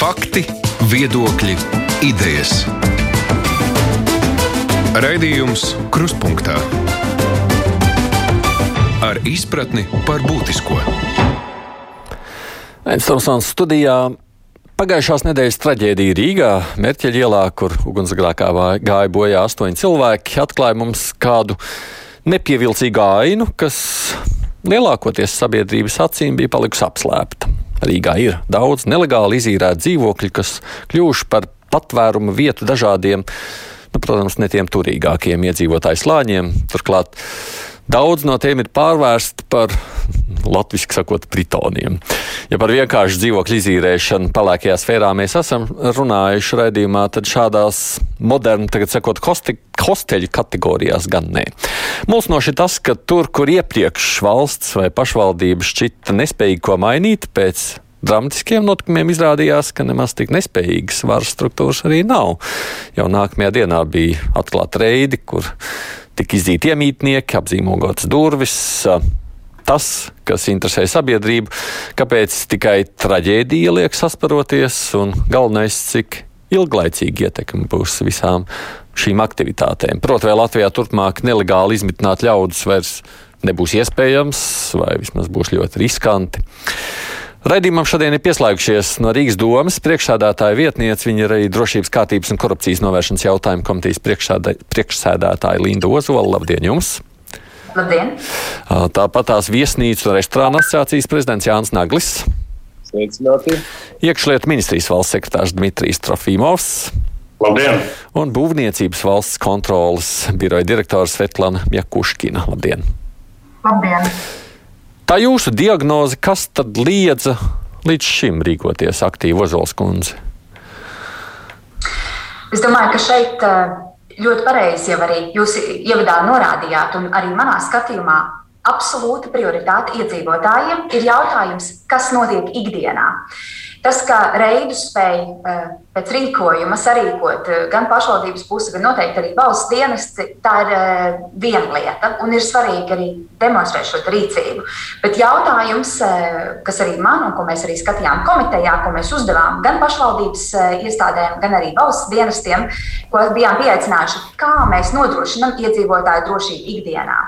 Fakti, viedokļi, idejas. Raidījums Krustpunktā ar izpratni par būtisko. Einstamsons studijā Pagājušās nedēļas traģēdija Rīgā, Mērķeļa ielā, kur ugunsgrēkā gāja bojā astoņi cilvēki, atklāja mums kādu nepievilcīgu ainu, kas lielākoties sabiedrības acīm bija palikusi apslēpta. Rīgā ir daudz nelegāli izīrētu dzīvokļu, kas kļuvuši par patvērumu vietu dažādiem, nu, protams, ne tiem turīgākiem iedzīvotāju slāņiem. Turklāt daudz no tiem ir pārvērsti par latviešu sakot, pritoniem. Ja par vienkāršu dzīvokļu izīrēšanu pelēkajā sfērā mēs esam runājuši raidījumā, tad šādās modernu, tagad sakot, hosti, hosteļu kategorijās gan nē. Mulsnoši tas, ka tur, kur iepriekš valsts vai pašvaldība šķita nespējīgi ko mainīt pēc dramatiskiem notikumiem izrādījās, ka nemaz tik nespējīgas varas struktūras arī nav. Jau nākamajā dienā bija atklāta reidi, kur tika izdzīti iemītnieki, apzīmogotas durvis, tas, kas interesē sabiedrību, kāpēc tikai traģēdija liek sasparoties, un galvenais, cik ilglaicīgi ietekme būs visām šīm aktivitātēm. Protams, vai Latvijā turpmāk nelegāli izmitināt ļaudis vairs nebūs iespējams, vai vismaz būs ļoti riskanti. Raidījumam šodien ir pieslēgušies no Rīgas domas priekšsēdētāja vietniece, viņa ir arī drošības kārtības un korupcijas novēršanas jautājumu komitejas priekšsēdētāja Linda Ozola. Labdien jums! Labdien! Tāpat tās viesnīcu un restorānu asociācijas prezidents Jānis Naglis. Sveicināti! Iekšlietu ministrijas valsts sekretārs Dmitrijs Trofimovs. Labdien! Un būvniecības valsts kontrolas biroja direktors Svetlana Jakuškina. Labdien! Labdien! Tā jūsu diagnoze, kas tad liedza līdz šim rīkoties aktīvi Ozols kundze? Es domāju, ka šeit ļoti pareizi jau arī jūs ievadā norādījāt, un arī manā skatījumā absolūta prioritāte iedzīvotājiem ir jautājums, kas notiek ikdienā. Tas, ka reidus spēj eh, pēc rīkojuma sarīkot eh, gan pašvaldības puse, gan noteikti arī valsts dienesti, tā ir eh, viena lieta. Un ir svarīgi arī demonstrēt šo rīcību. Bet jautājums, kas arī man, un ko mēs arī skatījām komitejā, ko mēs uzdevām gan pašvaldības iestādēm, gan arī valsts dienestiem, ko bijām pieaicinājuši, kā mēs nodrošinām iedzīvotāju drošību ikdienā.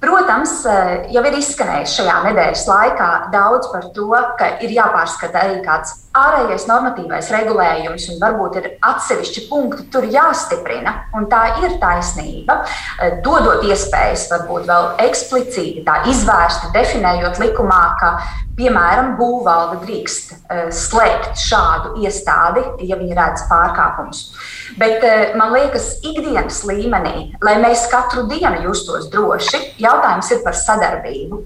Protams, eh, jau ir izskanējis šajā nedēļas laikā daudz par to, ka ir jāpārskata arī kāds ārējais normatīvais regulējums, un varbūt ir atsevišķi punkti tur jāstiprina. Un tā ir taisnība, eh, dodot iespējas, varbūt vēl eksplicīti tā izvērsti definējot likumā, ka Piemēram, būvvalde drīkst uh, slēgt šādu iestādi, ja viņi redz pārkāpumus. Bet uh, man liekas, ikdienas līmenī, lai mēs katru dienu justos droši, jautājums ir par sadarbību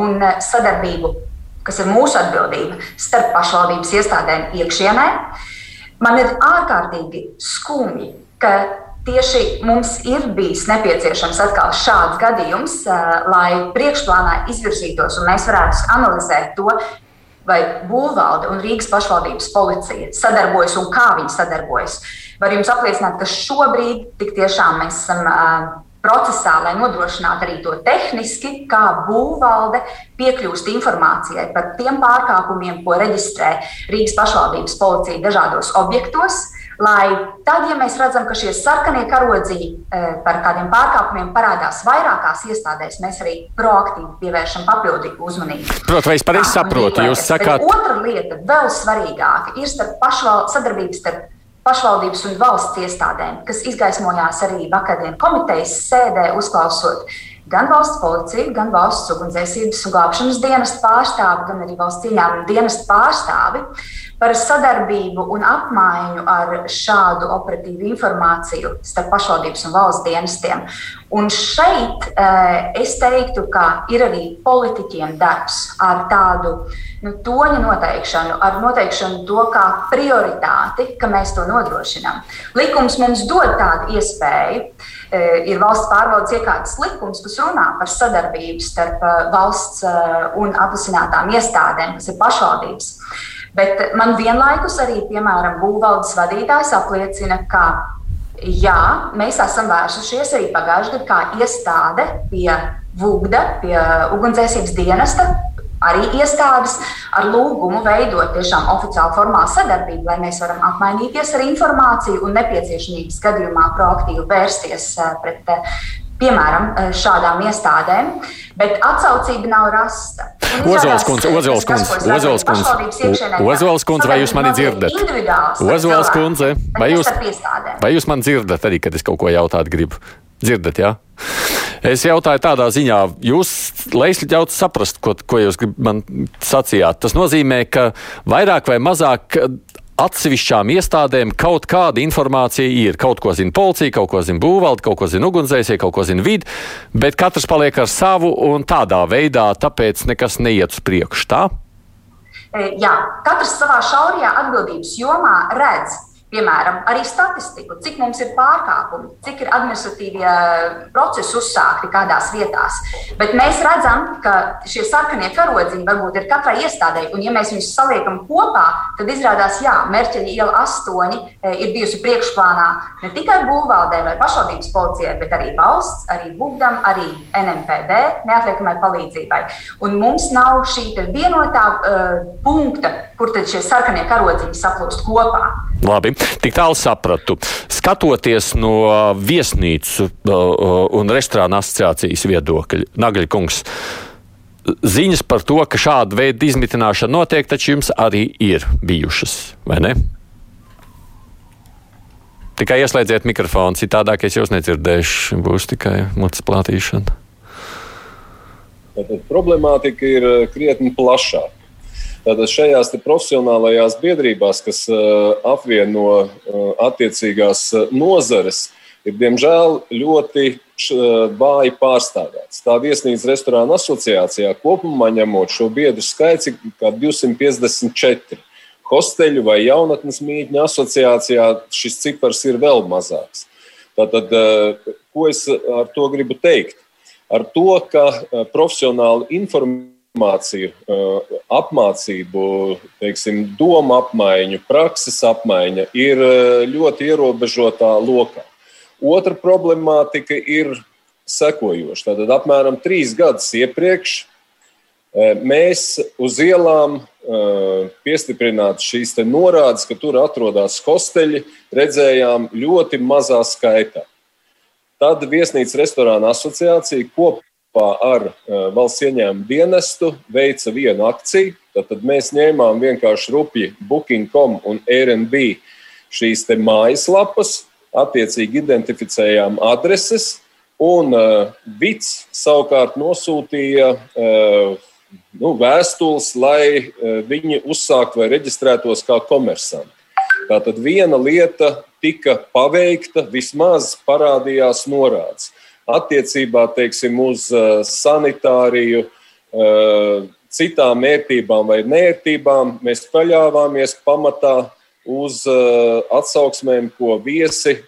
un sadarbību, kas ir mūsu atbildība starp pašvaldības iestādēm iekšienē. Man ir ārkārtīgi skumji, ka Tieši mums ir bijis nepieciešams atkal šāds gadījums, eh, lai priekšplānā izvirzītos un mēs varētu analizēt to, vai būvvalde un Rīgas pašvaldības policija sadarbojas un kā viņi sadarbojas. Var jums apliecināt, ka šobrīd tik tiešām mēs esam uh, procesā, lai nodrošinātu arī to tehniski, kā būvvalde piekļūst informācijai par tiem pārkāpumiem, ko reģistrē Rīgas pašvaldības policija dažādos objektos lai tad, ja mēs redzam, ka šie sarkanie karodziņi e, par kādiem pārkāpumiem parādās vairākās iestādēs, mēs arī proaktīvi pievēršam papildīgu uzmanību. Protams, vai es pareizi saprotu, jūs sakāt? Bet otra lieta, vēl svarīgāka, ir starp pašval, sadarbības starp pašvaldības un valsts iestādēm, kas izgaismojās arī vakardienas komitejas sēdē, uzklausot gan valsts policiju, gan valsts ugunsdzēsības un glābšanas dienas pārstāvi, gan arī valsts ieņēmuma dienas pārstāvi par sadarbību un apmaiņu ar šādu operatīvu informāciju starp pašvaldības un valsts dienestiem. Un šeit eh, es teiktu, ka ir arī politiķiem darbs ar tādu nu, toņa noteikšanu, ar noteikšanu to kā prioritāti, ka mēs to nodrošinām. Likums mums dod tādu iespēju. Eh, ir valsts pārvaldes iekārtas likums, kas runā par sadarbību starp eh, valsts un atvasinātām iestādēm, kas ir pašvaldības. Bet man vienlaikus arī, piemēram, būvvaldes vadītājs apliecina, ka jā, mēs esam vērsušies arī pagājušajā gadā kā iestāde pie VUGDA, pie ugunsdzēsības dienesta, arī iestādes ar lūgumu veidot tiešām oficiālu formālu sadarbību, lai mēs varam apmainīties ar informāciju un nepieciešamības gadījumā proaktīvi vērsties pret piemēram, šādām iestādēm, bet atsaucība nav rasta. Ozols kundze, Ozols kundze, Ozols kundze, Ozols kundze, vai jūs mani dzirdat? Ozols kundze, vai jūs, vai jūs man dzirdat arī, kad es kaut ko jautāt gribu? Dzirdat, jā? Ja? Es jautāju tādā ziņā, jūs, lai es ļautu saprast, ko, ko jūs man sacījāt. Tas nozīmē, ka vairāk vai mazāk atsevišķām iestādēm kaut kāda informācija ir. Kaut ko zina policija, kaut ko zina būvvalde, kaut ko zina ugunsdzēsēji, kaut ko zina vidi, bet katrs paliek ar savu un tādā veidā tāpēc nekas neiet uz priekšu. E, jā, katrs savā šaurajā atbildības jomā redz, Piemēram, arī statistiku, cik mums ir pārkāpumi, cik ir administratīvie procesi uzsākti kādās vietās. Bet mēs redzam, ka šie sarkanie karodziņi varbūt ir katrai iestādē, un ja mēs viņus saliekam kopā, tad izrādās, ka Mērķeļa iela 8 e, ir bijusi priekšplānā ne tikai būvvaldē vai pašvaldības policijai, bet arī valsts, arī Bugdam, arī NMPD neatliekamai palīdzībai. Un mums nav šī vienotā uh, punkta, kur tad šie sarkanie karodziņi saplūst kopā. Labi, tik tālu sapratu. Skatoties no viesnīcu uh, uh, un restorāna asociācijas viedokļa, Nagaļkungs, ziņas par to, ka šāda veida izmitināšana notiek, taču jums arī ir bijušas, vai ne? Tikai ieslēdziet mikrofonu, citādāk es jūs nedzirdēšu. Būs tikai mutes plātīšana. Tātad problemātika ir krietni plašāka. Tātad šajās profesionālajās biedrībās, kas uh, apvieno uh, attiecīgās uh, nozares, ir diemžēl ļoti vāji pārstāvēts. Tā viesnīcas restorāna asociācijā kopumā ņemot šo biedru skaits ir 254. Hosteļu vai jaunatnes mītņu asociācijā šis cipars ir vēl mazāks. Tātad, ko es ar to gribu teikt? Ar to, ka profesionāli informēti informāciju, eh, apmācību, teiksim, domu apmaiņu, prakses apmaiņa ir eh, ļoti ierobežotā lokā. Otra problemātika ir sekojoša. Tātad apmēram trīs gadus iepriekš eh, mēs uz ielām piestiprināt šīs norādes, ka tur atrodas hosteļi, redzējām ļoti mazā skaitā. Tad viesnīcas restorāna asociācija kopā kopā ar eh, valsts ieņēmumu dienestu veica vienu akciju. Tad mēs ņēmām vienkārši rupji Booking.com un Airbnb šīs mājaslapas, attiecīgi identificējām adreses, un uh, Vits savukārt nosūtīja uh, nu, vēstules, lai uh, viņi uzsāktu vai reģistrētos kā komersanti. Tātad viena lieta tika paveikta, vismaz parādījās norādes attiecībā teiksim, uz uh, sanitāriju, uh, citām ērtībām vai nērtībām, mēs paļāvāmies pamatā uz uh, atsauksmēm, ko viesi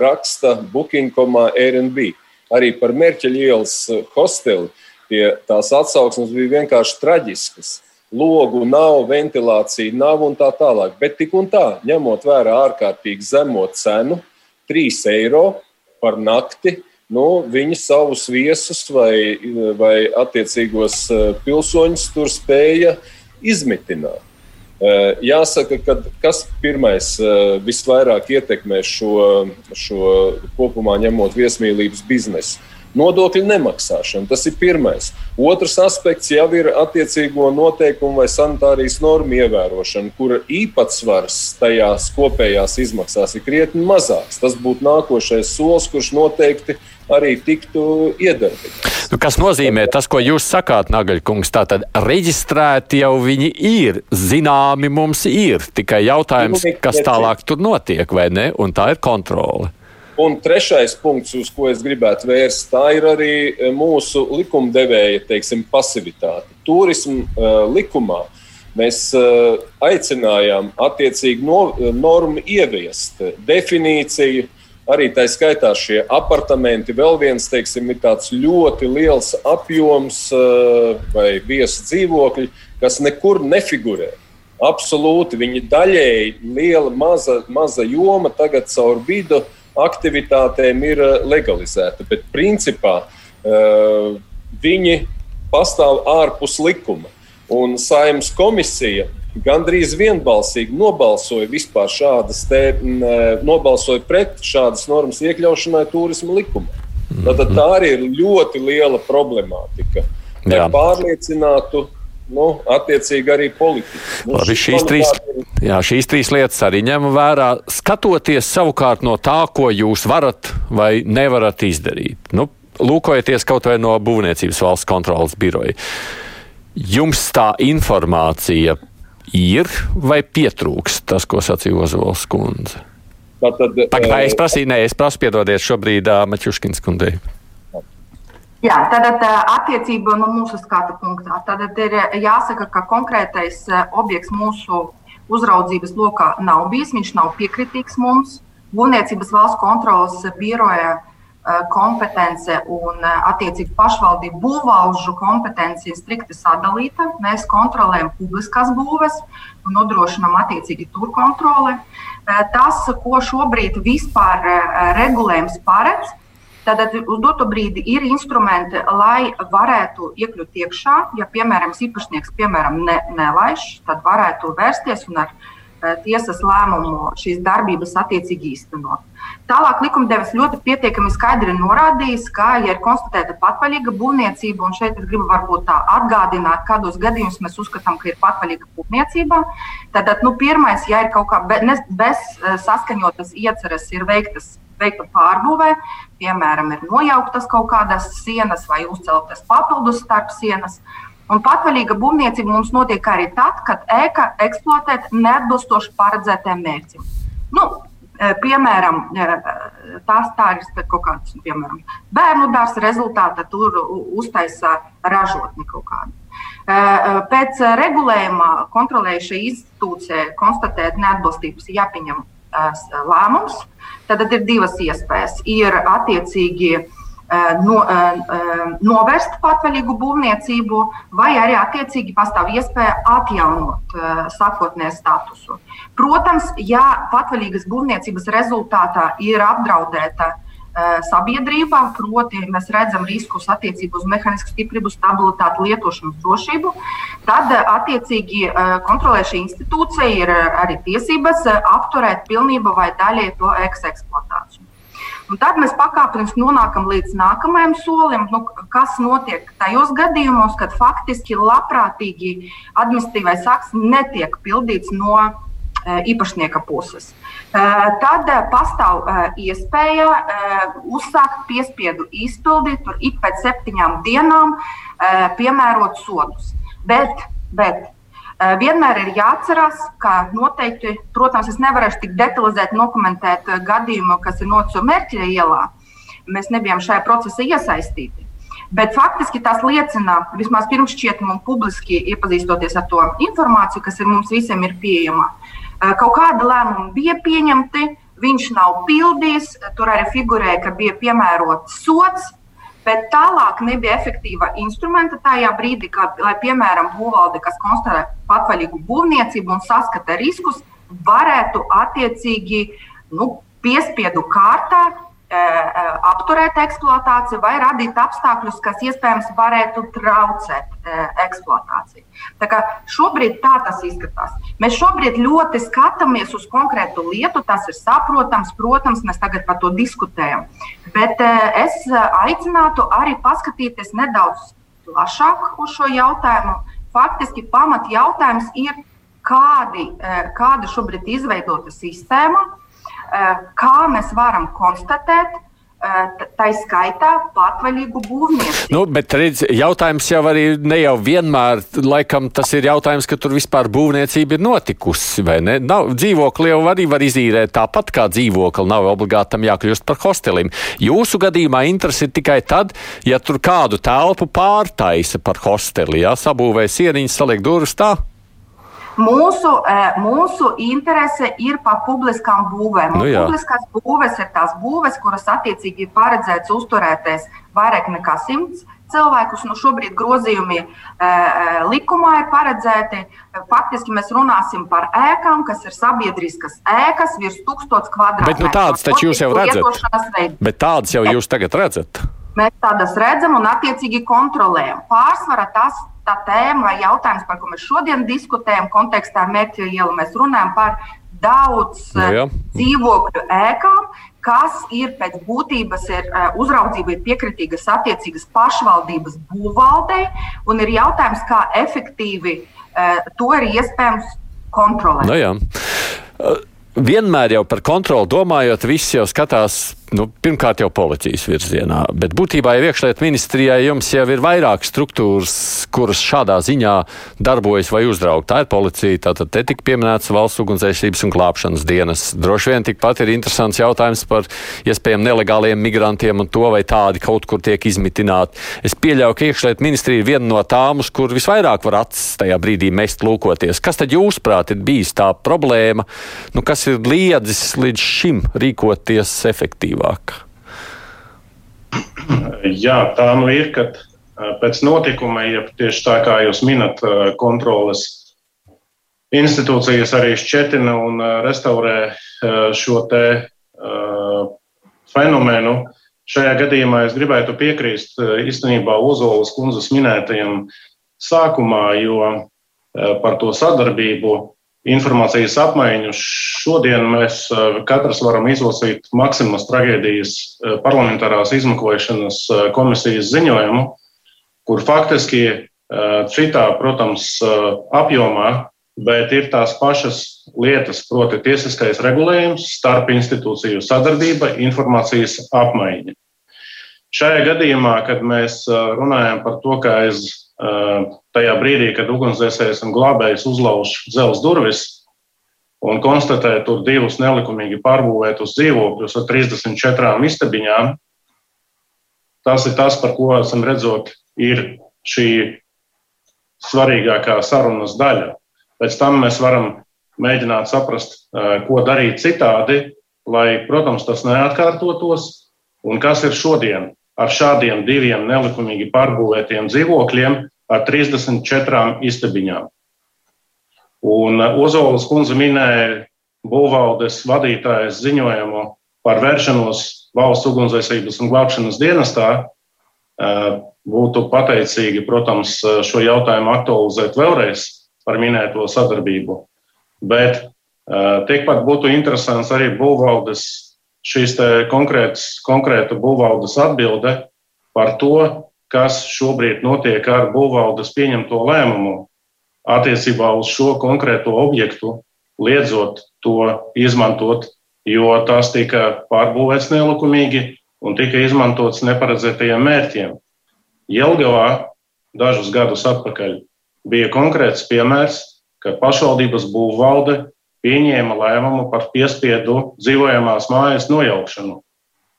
raksta Booking.com, Airbnb. Arī par Merķeļa ielas hosteli tie, tās atsauksmes bija vienkārši traģiskas. Logu nav, ventilācija nav un tā tālāk. Bet tik un tā, ņemot vērā ārkārtīgi zemo cenu, 3 eiro par nakti, uh, nu, viņi savus viesus vai, vai attiecīgos eh, pilsoņus tur spēja izmitināt. Eh, jāsaka, ka kas pirmais eh, visvairāk ietekmē šo, šo kopumā ņemot viesmīlības biznesu? Nodokļu nemaksāšana. Tas ir pirmais. Otrs aspekts jau ir attiecīgo noteikumu vai sanitārijas normu ievērošana, kura īpatsvars tajās kopējās izmaksās ir krietni mazāks. Tas būtu nākošais solis, kurš noteikti arī tiktu iedarbināts. Nu, kas nozīmē tas, ko jūs sakāt, Nagaļkungs? Tātad reģistrēti jau viņi ir, zināmi mums ir. Tikai jautājums, kas tālāk tur notiek, vai ne? Un tā ir kontrole. Un trešais punkts, uz ko es gribētu vērst, tā ir arī eh, mūsu likumdevēja teiksim, pasivitāte. Turisma uh, likumā mēs uh, aicinājām attiecīgi no, normu ieviest, definīciju, arī tā skaitā šie apartamenti. Vēl viens, teiksim, tāds ļoti liels apjoms uh, vai viesu dzīvokļi, kas nekur nefigurē. Absolūti, viņi daļēji liela, maza, maza joma tagad caur vidu aktivitātēm ir eh, legalizēta, bet principā eh, viņi pastāv ārpus likuma. Un saimnes komisija gandrīz vienbalsīgi nobalsoja te, nobalsoja pret šādas normas iekļaušanai turisma likumā. Tātad tā arī ir ļoti liela problemātika. Lai pārliecinātu nu, attiecīgi arī politiku. Nu, Labi, šīs, trīs, jā, šīs trīs lietas arī ņem vērā, skatoties savukārt no tā, ko jūs varat vai nevarat izdarīt. Nu, lūkojieties kaut vai no Būvniecības valsts kontrolas biroja. Jums tā informācija ir vai pietrūkst tas, ko sacīja Ozols kundze? Tātad, Pagaidām, es prasīju, nē, es prasu piedodies šobrīd uh, Maķuškins kundzei. Jā, tātad attiecība no mūsu skatu punktā. Tad ir jāsaka, ka konkrētais objekts mūsu uzraudzības lokā nav bijis, viņš nav piekritīgs mums. Būvniecības valsts kontrolas biroja kompetence un attiecīgi pašvaldību būvvalžu kompetence ir strikti sadalīta. Mēs kontrolējam publiskās būves un nodrošinām attiecīgi tur kontroli. Tas, ko šobrīd vispār regulējums paredz, Tātad uz doto brīdi ir instrumenti, lai varētu iekļūt iekšā. Ja, piemēram, īpašnieks piemēram, ne, nelaiž, tad varētu vērsties un ar tiesas lēmumu šīs darbības attiecīgi īstenot. Tālāk likumdevējs ļoti pietiekami skaidri norādījis, ka, ja ir konstatēta patvaļīga būvniecība, un šeit es gribu varbūt tā atgādināt, kādos gadījumos mēs uzskatām, ka ir patvaļīga būvniecība, tad nu, pirmais, ja ir kaut kā bez, bez saskaņotas ieceres, ir veiktas veikta pārbūvē, piemēram, ir nojauktas kaut kādas sienas vai uzceltas papildus starp sienas. Un patvaļīga būvniecība mums notiek arī tad, kad ēka eksploatēt neatbilstoši paredzētiem mērķim. Nu, e, Piemēram, e, tās tā ir kaut kāds piemēram, bērnu dārza rezultātā, tur uztaisa ražotni kaut kādu. E, pēc regulējuma kontrolējušai institūcijai konstatēt neatbilstības jāpieņem lēmums, tad ir divas iespējas. Ir attiecīgi no, novērst patvaļīgu būvniecību, vai arī attiecīgi pastāv iespēja atjaunot sākotnēju statusu. Protams, ja patvaļīgas būvniecības rezultātā ir apdraudēta sabiedrībā, proti, mēs redzam riskus attiecībā uz mehānisku stiprību, stabilitāti, lietošanas drošību, tad attiecīgi kontrolēšana institūcija ir arī tiesības apturēt pilnībā vai daļai to eksploatāciju. Un tad mēs pakāpeniski nonākam līdz nākamajam solim, nu, kas notiek tajos gadījumos, kad faktiski labprātīgi administratīvais akts netiek pildīts no īpašnieka puses. Tad pastāv iespēja uzsākt piespiedu izpildi, tur ik pēc septiņām dienām piemērot sodus. Bet, bet vienmēr ir jāatcerās, ka noteikti, protams, es nevarēšu tik detalizēti dokumentēt gadījumu, kas ir noticis Mērķa ielā. Mēs nebijām šajā procesā iesaistīti. Bet faktiski tas liecina, vismaz pirms šķietam un publiski iepazīstoties ar to informāciju, kas mums visiem ir pieejama, Kaut kāda lēmuma bija pieņemti, viņš nav pildījis, tur arī figurēja, ka bija piemērots sots. Bet tālāk nebija efektīva instrumenta tajā brīdī, kad, lai, piemēram, būvvalde, kas konstatē patvaļīgu būvniecību un saskata riskus, varētu attiecīgi nu, piespiedu kārtā apturēt eksploatāciju vai radīt apstākļus, kas iespējams varētu traucēt e, eksploatāciju. Tā kā šobrīd tā tas izskatās. Mēs šobrīd ļoti skatāmies uz konkrētu lietu, tas ir saprotams, protams, mēs tagad par to diskutējam. Bet es aicinātu arī paskatīties nedaudz plašāk uz šo jautājumu. Faktiski pamat jautājums ir, kādi, kāda šobrīd ir izveidota sistēma, kā mēs varam konstatēt, eh, tā skaitā patvaļīgu būvniecību. Nu, bet redz, jautājums jau arī ne jau vienmēr, laikam tas ir jautājums, ka tur vispār būvniecība ir notikusi, vai ne? Nav, dzīvokli jau arī var izīrēt tāpat kā dzīvokli, nav obligāti tam jākļūst par hostelim. Jūsu gadījumā interesi ir tikai tad, ja tur kādu telpu pārtaisa par hosteli, jā, sabūvē sieniņas, saliek durvis tā. Mūsu, eh, mūsu interese ir par publiskām būvēm. Nu, jā. publiskās būves ir tās būves, kuras attiecīgi ir paredzētas uzturēties vairāk nekā simts cilvēkus. Nu, šobrīd grozījumi e, likumā ir paredzēti. Faktiski mēs runāsim par ēkām, kas ir sabiedriskas ēkas, virs tūkstoš kvadrātmetru. Bet nu, tādas taču jūs jau redzat. Bet tādas jau jūs tagad redzat. Mēs tādas redzam un attiecīgi kontrolējam. Pārsvarā tas tā tēma vai jautājums, par ko mēs šodien diskutējam, kontekstā mērķa iela, mēs runājam par daudz no, nu jā. dzīvokļu ēkām, kas ir pēc būtības ir, uzraudzība, ir piekritīgas attiecīgas pašvaldības būvvaldei, un ir jautājums, kā efektīvi to ir iespējams kontrolēt. No, nu jā. Vienmēr jau par kontroli domājot, viss jau skatās nu, pirmkārt jau policijas virzienā, bet būtībā jau iekšlietu ministrijai jums jau ir vairāk struktūras, kuras šādā ziņā darbojas vai uzrauga. Tā ir policija, tātad te tik pieminēts valsts ugunsdzēsības un glābšanas dienas. Droši vien tikpat ir interesants jautājums par iespējām nelegāliem migrantiem un to, vai tādi kaut kur tiek izmitināti. Es pieļauju, ka iekšlietu ministrija ir viena no tām, uz kur visvairāk var acis tajā brīdī mest lūkoties. Kas tad jūsuprāt ir bijis tā problēma, nu, kas ir liedzis līdz šim rīkoties efektīvāk? Vieglāk? Jā, tā nu ir, ka pēc notikuma, ja tieši tā kā jūs minat, kontroles institūcijas arī šķetina un restaurē šo te fenomenu. Šajā gadījumā es gribētu piekrīst īstenībā Ozolas kundzes minētajam sākumā, jo par to sadarbību informācijas apmaiņu. Šodien mēs eh, katrs varam izlasīt Maksimas traģēdijas eh, parlamentārās izmeklēšanas eh, komisijas ziņojumu, kur faktiski citā, protams, apjomā, bet ir tās pašas lietas, proti, tiesiskais regulējums, starp institūciju sadarbība, informācijas apmaiņa. Šajā gadījumā, kad mēs runājam par to, ka aiz tajā brīdī, kad ugunsdzēsējs un glābējs uzlauž dzelzs durvis un konstatē tur divus nelikumīgi pārbūvētus dzīvokļus ar 34 istabiņām, tas ir tas, par ko esam redzot, ir šī svarīgākā sarunas daļa. Pēc tam mēs varam mēģināt saprast, ko darīt citādi, lai, protams, tas neatkārtotos, un kas ir šodien ar šādiem diviem nelikumīgi pārbūvētiem dzīvokļiem ar 34 istabiņām. Un uh, Ozolas kundze minēja būvvaldes vadītājas ziņojumu par vēršanos valsts ugunsdzēsības un glābšanas dienestā. Uh, būtu pateicīgi, protams, šo jautājumu aktualizēt vēlreiz par minēto sadarbību. Bet uh, tikpat būtu interesants arī būvvaldes šīs konkrēta būvvaldes atbilde par to, kas šobrīd notiek ar būvvaldes pieņemto lēmumu attiecībā uz šo konkrēto objektu, liedzot to izmantot, jo tas tika pārbūvēts nelikumīgi un tika izmantots neparedzētajiem mērķiem. Jelgavā dažus gadus atpakaļ bija konkrēts piemērs, kad pašvaldības būvvalde pieņēma lēmumu par piespiedu dzīvojamās mājas nojaukšanu,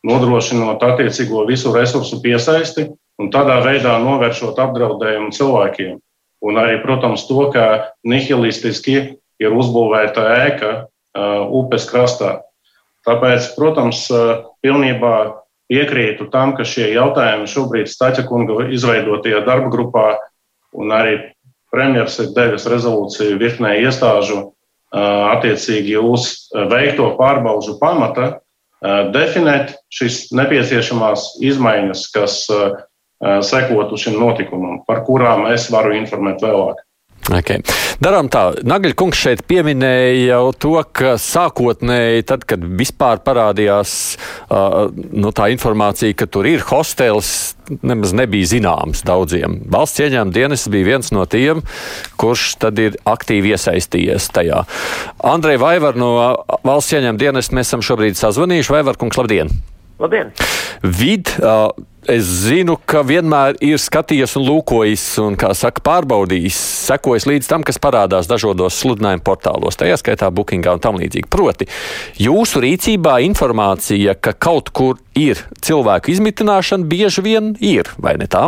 nodrošinot attiecīgo visu resursu piesaisti un tādā veidā novēršot apdraudējumu cilvēkiem. Un arī, protams, to, ka nihilistiski ir uzbūvēta ēka uh, upes krastā. Tāpēc, protams, uh, pilnībā piekrītu tam, ka šie jautājumi šobrīd Staķa kunga izveidotajā darba grupā un arī premjeras ir devis rezolūciju virknē iestāžu attiecīgi uz veikto pārbaužu pamata definēt šīs nepieciešamās izmaiņas, kas sekotu šim notikumam, par kurām es varu informēt vēlāk. Okay. Darām tā. Nagaļkungs šeit pieminēja jau to, ka sākotnēji, tad, kad vispār parādījās uh, nu, tā informācija, ka tur ir hostels, nemaz nebija zināms daudziem. Valsts ieņēmuma dienas bija viens no tiem, kurš tad ir aktīvi iesaistījies tajā. Andrei Vaivar no valsts ieņēmuma dienas mēs esam šobrīd sazvanījuši. Vaivar kungs, labdien! Labdien! Vid, uh, es zinu, ka vienmēr ir skatījies un lūkojis, un, kā saka, pārbaudījis, sekojis līdz tam, kas parādās dažādos sludinājumu portālos, tajā skaitā Bookingā un tam līdzīgi. Proti, jūsu rīcībā informācija, ka kaut kur ir cilvēku izmitināšana, bieži vien ir, vai ne tā?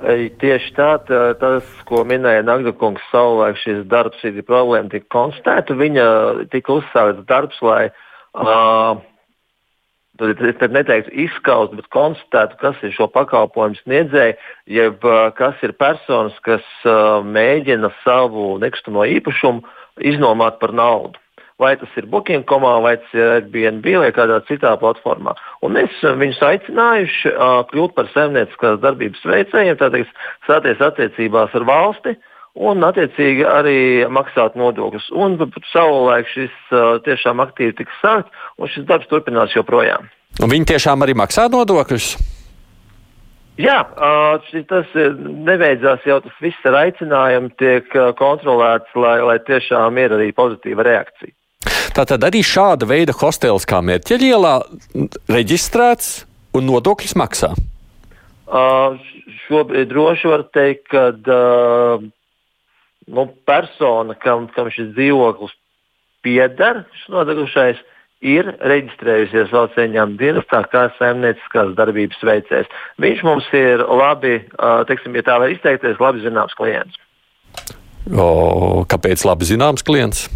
Tieši tā, tas, ko minēja Nagdakungs, savulaik šis darbs ir problēma, tika konstatēta. Viņa tika uzsākts darbs, lai uh, tad neteiktu izskaust, bet konstatētu, kas ir šo pakalpojumu sniedzēji, jeb kas ir personas, kas mēģina savu nekustamo īpašumu iznomāt par naudu. vai tas ir Booking.com, vai tas ir Airbnb vai kādā citā platformā. Un mēs viņus aicinājuši uh, kļūt par saimnieciskās darbības veicējiem, tātad stāties attiecībās ar valsti un attiecīgi arī maksāt nodokļus. Un savulaik šis uh, tiešām aktīvi tika sākts, un šis darbs turpinās joprojām. Un viņi tiešām arī maksā nodokļus? Jā, tas nebeidzās jau tas viss ar aicinājumu, tiek kontrolēts, lai, lai tiešām ir arī pozitīva reakcija. Tātad arī šāda veida hostels kā Mērķeļielā reģistrēts un nodokļus maksā? Uh, šobrīd droši var teikt, ka uh, nu, persona, kam, kam šis dzīvoklis pieder, šis nodegušais, ir reģistrējusies ieņēmuma dienestā kā saimnieciskās darbības veicējs. Viņš mums ir labi, teiksim, ja tā var izteikties, labi zināms klients. O, kāpēc labi zināms klients?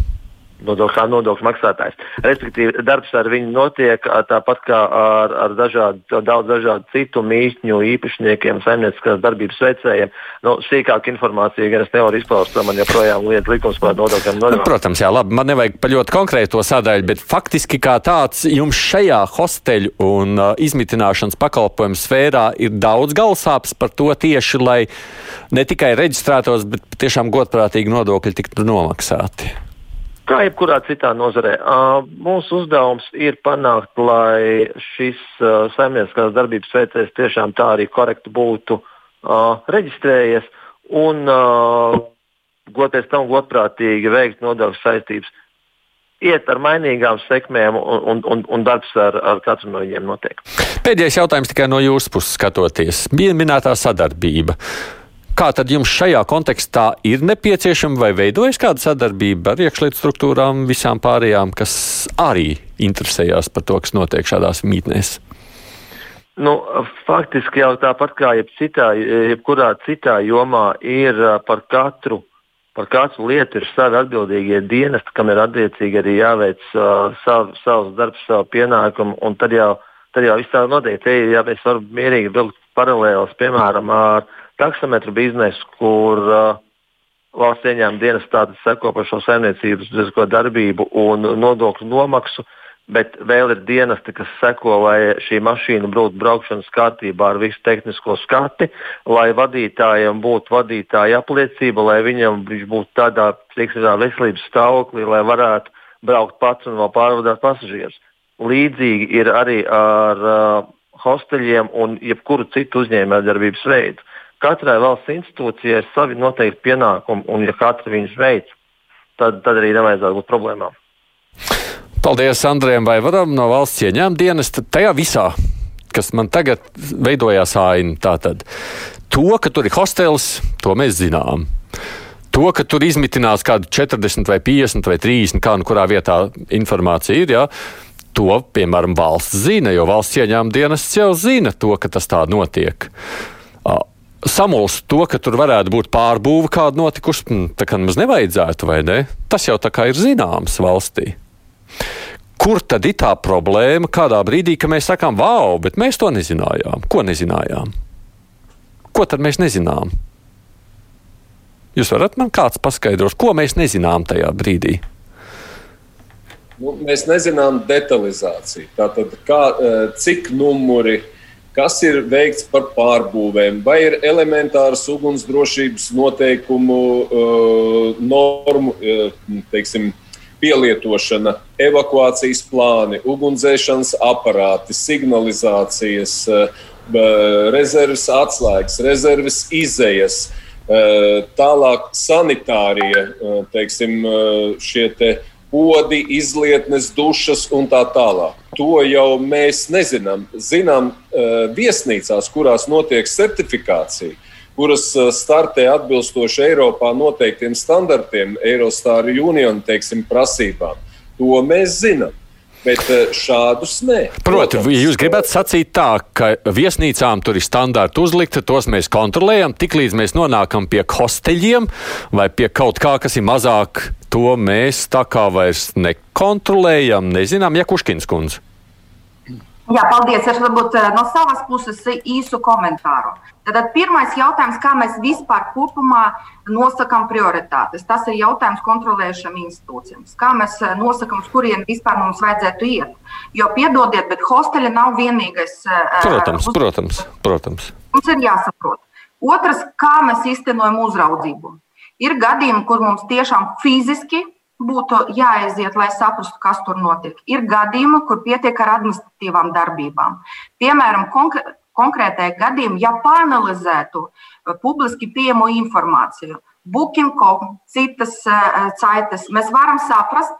Nodokļu, kā nodokļu maksātājs. Respektīvi, darbs ar viņu notiek tāpat kā ar, ar dažādu, daudz dažādu citu mītņu īpašniekiem, saimnieciskās darbības veicējiem. Nu, sīkāk informācija gan es nevaru izpaust, man joprojām lieta likums par nodokļiem. Nu, protams, jā, labi, man nevajag pa ļoti konkrēto sadaļu, bet faktiski kā tāds jums šajā hosteļu un uh, izmitināšanas pakalpojumu sfērā ir daudz galsāps par to tieši, lai ne tikai reģistrētos, bet tiešām godprātīgi nodokļi tiktu nomaksāti. Kā jebkurā citā nozarē, mūsu uzdevums ir panākt, lai šis saimnieciskās darbības veicējs tiešām tā arī korekti būtu reģistrējies un goties tam godprātīgi veikt nodokļu saistības. Iet ar mainīgām sekmēm, un, un, un darbs ar, ar katru no viņiem notiek. Pēdējais jautājums tikai no jūsu puses skatoties. Minētā sadarbība. Kā tad jums šajā kontekstā ir nepieciešama vai veidojas kāda sadarbība ar iekšlietu struktūrām, visām pārējām, kas arī interesējās par to, kas notiek šādās mītnēs? Nu, faktiski jau tāpat kā jebcitā, jebkurā citā jomā ir par katru, par katru lietu ir savi atbildīgie dienesti, kam ir attiecīgi arī jāveic uh, sav, savs darbs, savu pienākumu, tad jau, tad jau viss tā notiek. Te jau mēs varam mierīgi vilkt paralēlus, piemēram, ar taksometru biznesu, kur uh, valsts ieņēmuma dienas tātad seko par šo saimniecības darbību un nodokļu nomaksu, bet vēl ir dienesti, kas seko, lai šī mašīna būtu braukšanas kārtībā ar visu tehnisko skati, lai vadītājiem būtu vadītāja apliecība, lai viņam viņš būtu tādā teiksim, veselības stāvoklī, lai varētu braukt pats un vēl pārvadāt pasažierus. Līdzīgi ir arī ar uh, hosteļiem un jebkuru citu uzņēmējdarbības veidu. Katrai valsts institūcijai ir savi noteikti pienākumi, un ja katra viņus veic, tad, tad arī nevajadzētu būt problēmām. Paldies Andrejam Vaivaram no valsts ieņēmuma dienesta. Tajā visā, kas man tagad veidojās aina, tātad to, ka tur ir hostels, to mēs zinām. To, ka tur izmitinās kādi 40 vai 50 vai 30, kā nu kurā vietā informācija ir, jā, to, piemēram, valsts zina, jo valsts ieņēmuma dienests jau zina to, ka tas tā notiek samulst to, ka tur varētu būt pārbūve kāda notikusi, hm, tā kā nemaz nevajadzētu, vai ne? Tas jau tā kā ir zināms valstī. Kur tad ir tā problēma? Kādā brīdī, kad mēs sakām, wow, bet mēs to nezinājām. Ko nezinājām? Ko tad mēs nezinām? Jūs varat man kāds paskaidrot, ko mēs nezinām tajā brīdī? Nu, mēs nezinām detalizāciju. Tātad, kā, eh, cik numuri kas ir veikts par pārbūvēm, vai ir elementāras ugunsdrošības noteikumu uh, normu uh, teiksim, pielietošana, evakuācijas plāni, ugunsdzēšanas aparāti, signalizācijas, uh, rezerves atslēgas, rezerves izējas. Tālāk sanitārie, teiksim, šie te podi, izlietnes, dušas un tā tālāk. To jau mēs nezinām. Zinām, eh, viesnīcās, kurās notiek certifikācija, kuras eh, startē atbilstoši Eiropā noteiktiem standartiem, Eurostar Union teiksim, prasībām. To mēs zinām. Bet eh, šādus nē. Proti, ja jūs gribētu sacīt tā, ka viesnīcām tur ir standarti uzlikti, tos mēs kontrolējam, tiklīdz mēs nonākam pie hosteļiem vai pie kaut kā, kas ir mazāk, to mēs tā kā vairs nekontrolējam, nezinām, ja Kuškins kundze. Jā, paldies. Es varbūt no savas puses īsu komentāru. Tad pirmais jautājums, kā mēs vispār kopumā nosakām prioritātes. Tas ir jautājums kontrolējušam institūcijām. Kā mēs nosakām, uz kurien vispār mums vajadzētu iet. Jo, piedodiet, bet hosteļi nav vienīgais. Protams, uz... protams, protams. Mums ir jāsaprot. Otrs, kā mēs īstenojam uzraudzību. Ir gadījumi, kur mums tiešām fiziski būtu jāaiziet, lai saprastu, kas tur notiek. Ir gadījumi, kur pietiek ar administratīvām darbībām. Piemēram, konkr konkrētajā gadījumā, ja panelizētu uh, publiski pieejamo informāciju, Booking.com, citas uh, saites, mēs varam saprast,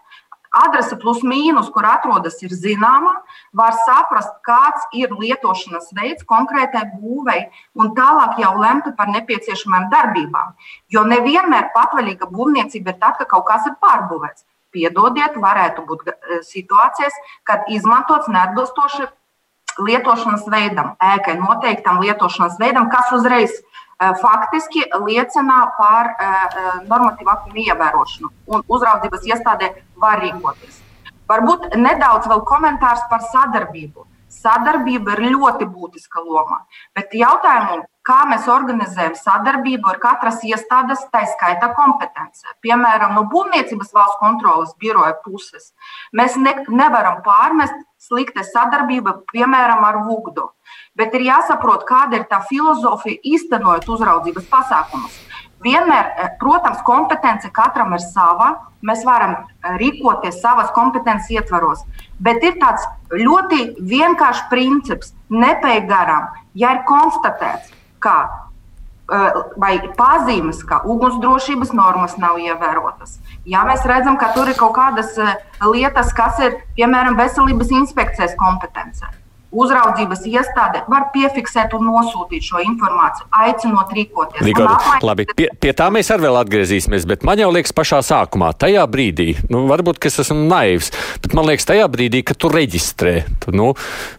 adrese plus mīnus, kur atrodas, ir zināma, var saprast, kāds ir lietošanas veids konkrētai būvei, un tālāk jau lemt par nepieciešamām darbībām. Jo nevienmēr patvaļīga būvniecība ir tad, ka kaut kas ir pārbūvēts. Piedodiet, varētu būt eh, situācijas, kad izmantots neatbilstoši lietošanas veidam, ēkai noteiktam lietošanas veidam, kas uzreiz Eh, faktiski liecina par normatīvu aktu ievērošanu, un uzraudzības iestādē var rīkoties. Varbūt nedaudz vēl komentārs par sadarbību. Sadarbība ir ļoti būtiska loma, bet jautājumu, kā mēs organizējam sadarbību ar katras iestādes, tā skaitā kompetence. Piemēram, no Būvniecības valsts kontrolas biroja puses mēs ne, nevaram pārmest slikta sadarbība, piemēram, ar Vugdu bet ir jāsaprot, kāda ir tā filozofija īstenojot uzraudzības pasākumus. Vienmēr, eh, protams, kompetence katram ir sava. Mēs varam eh, rīkoties savas kompetences ietvaros, bet ir tāds ļoti vienkāršs princips, nepēj garām. Ja ir konstatēts, ka vai pazīmes, ka ugunsdrošības normas nav ievērotas. Ja mēs redzam, ka tur ir kaut kādas lietas, kas ir piemēram veselības inspekcijas kompetencē, uzraudzības iestāde var piefiksēt un nosūtīt šo informāciju, aicinot rīkoties. Rigordi, labi, pie, pie tā mēs arī vēl atgriezīsimies, bet man jau liekas, pašā sākumā, tajā brīdī, nu, varbūt es esmu naivs, bet man liekas, tajā brīdī, kad tu reģistrē, tu, nu,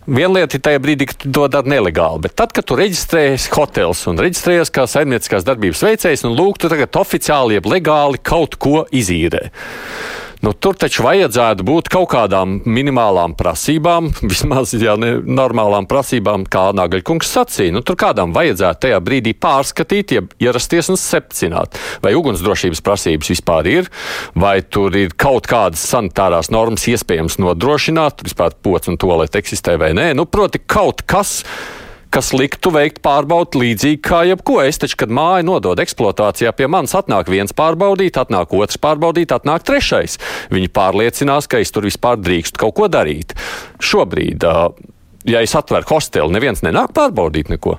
viena lieta ir tajā brīdī, kad tu to dari nelegāli, bet tad, kad tu reģistrējies hotels un reģistrējies kā saimnieciskās darbības veicējs, un lūk, tu tagad oficiāli, jeb legāli kaut ko izīrē. Nu, tur taču vajadzētu būt kaut kādām minimālām prasībām, vismaz jau ne, normālām prasībām, kā Nagaļkungs sacīja. Nu, tur kādam vajadzētu tajā brīdī pārskatīt, ja ierasties un secināt, vai ugunsdrošības prasības vispār ir, vai tur ir kaut kādas sanitārās normas iespējams nodrošināt, vispār pots un toalete eksistē vai nē. Nu, proti, kaut kas kas liktu veikt pārbaudi līdzīgi kā jebko. Es taču, kad māju nodod eksploatācijā, pie manis atnāk viens pārbaudīt, atnāk otrs pārbaudīt, atnāk trešais. Viņi pārliecinās, ka es tur vispār drīkstu kaut ko darīt. Šobrīd, ja es atveru hosteli, neviens nenāk pārbaudīt neko.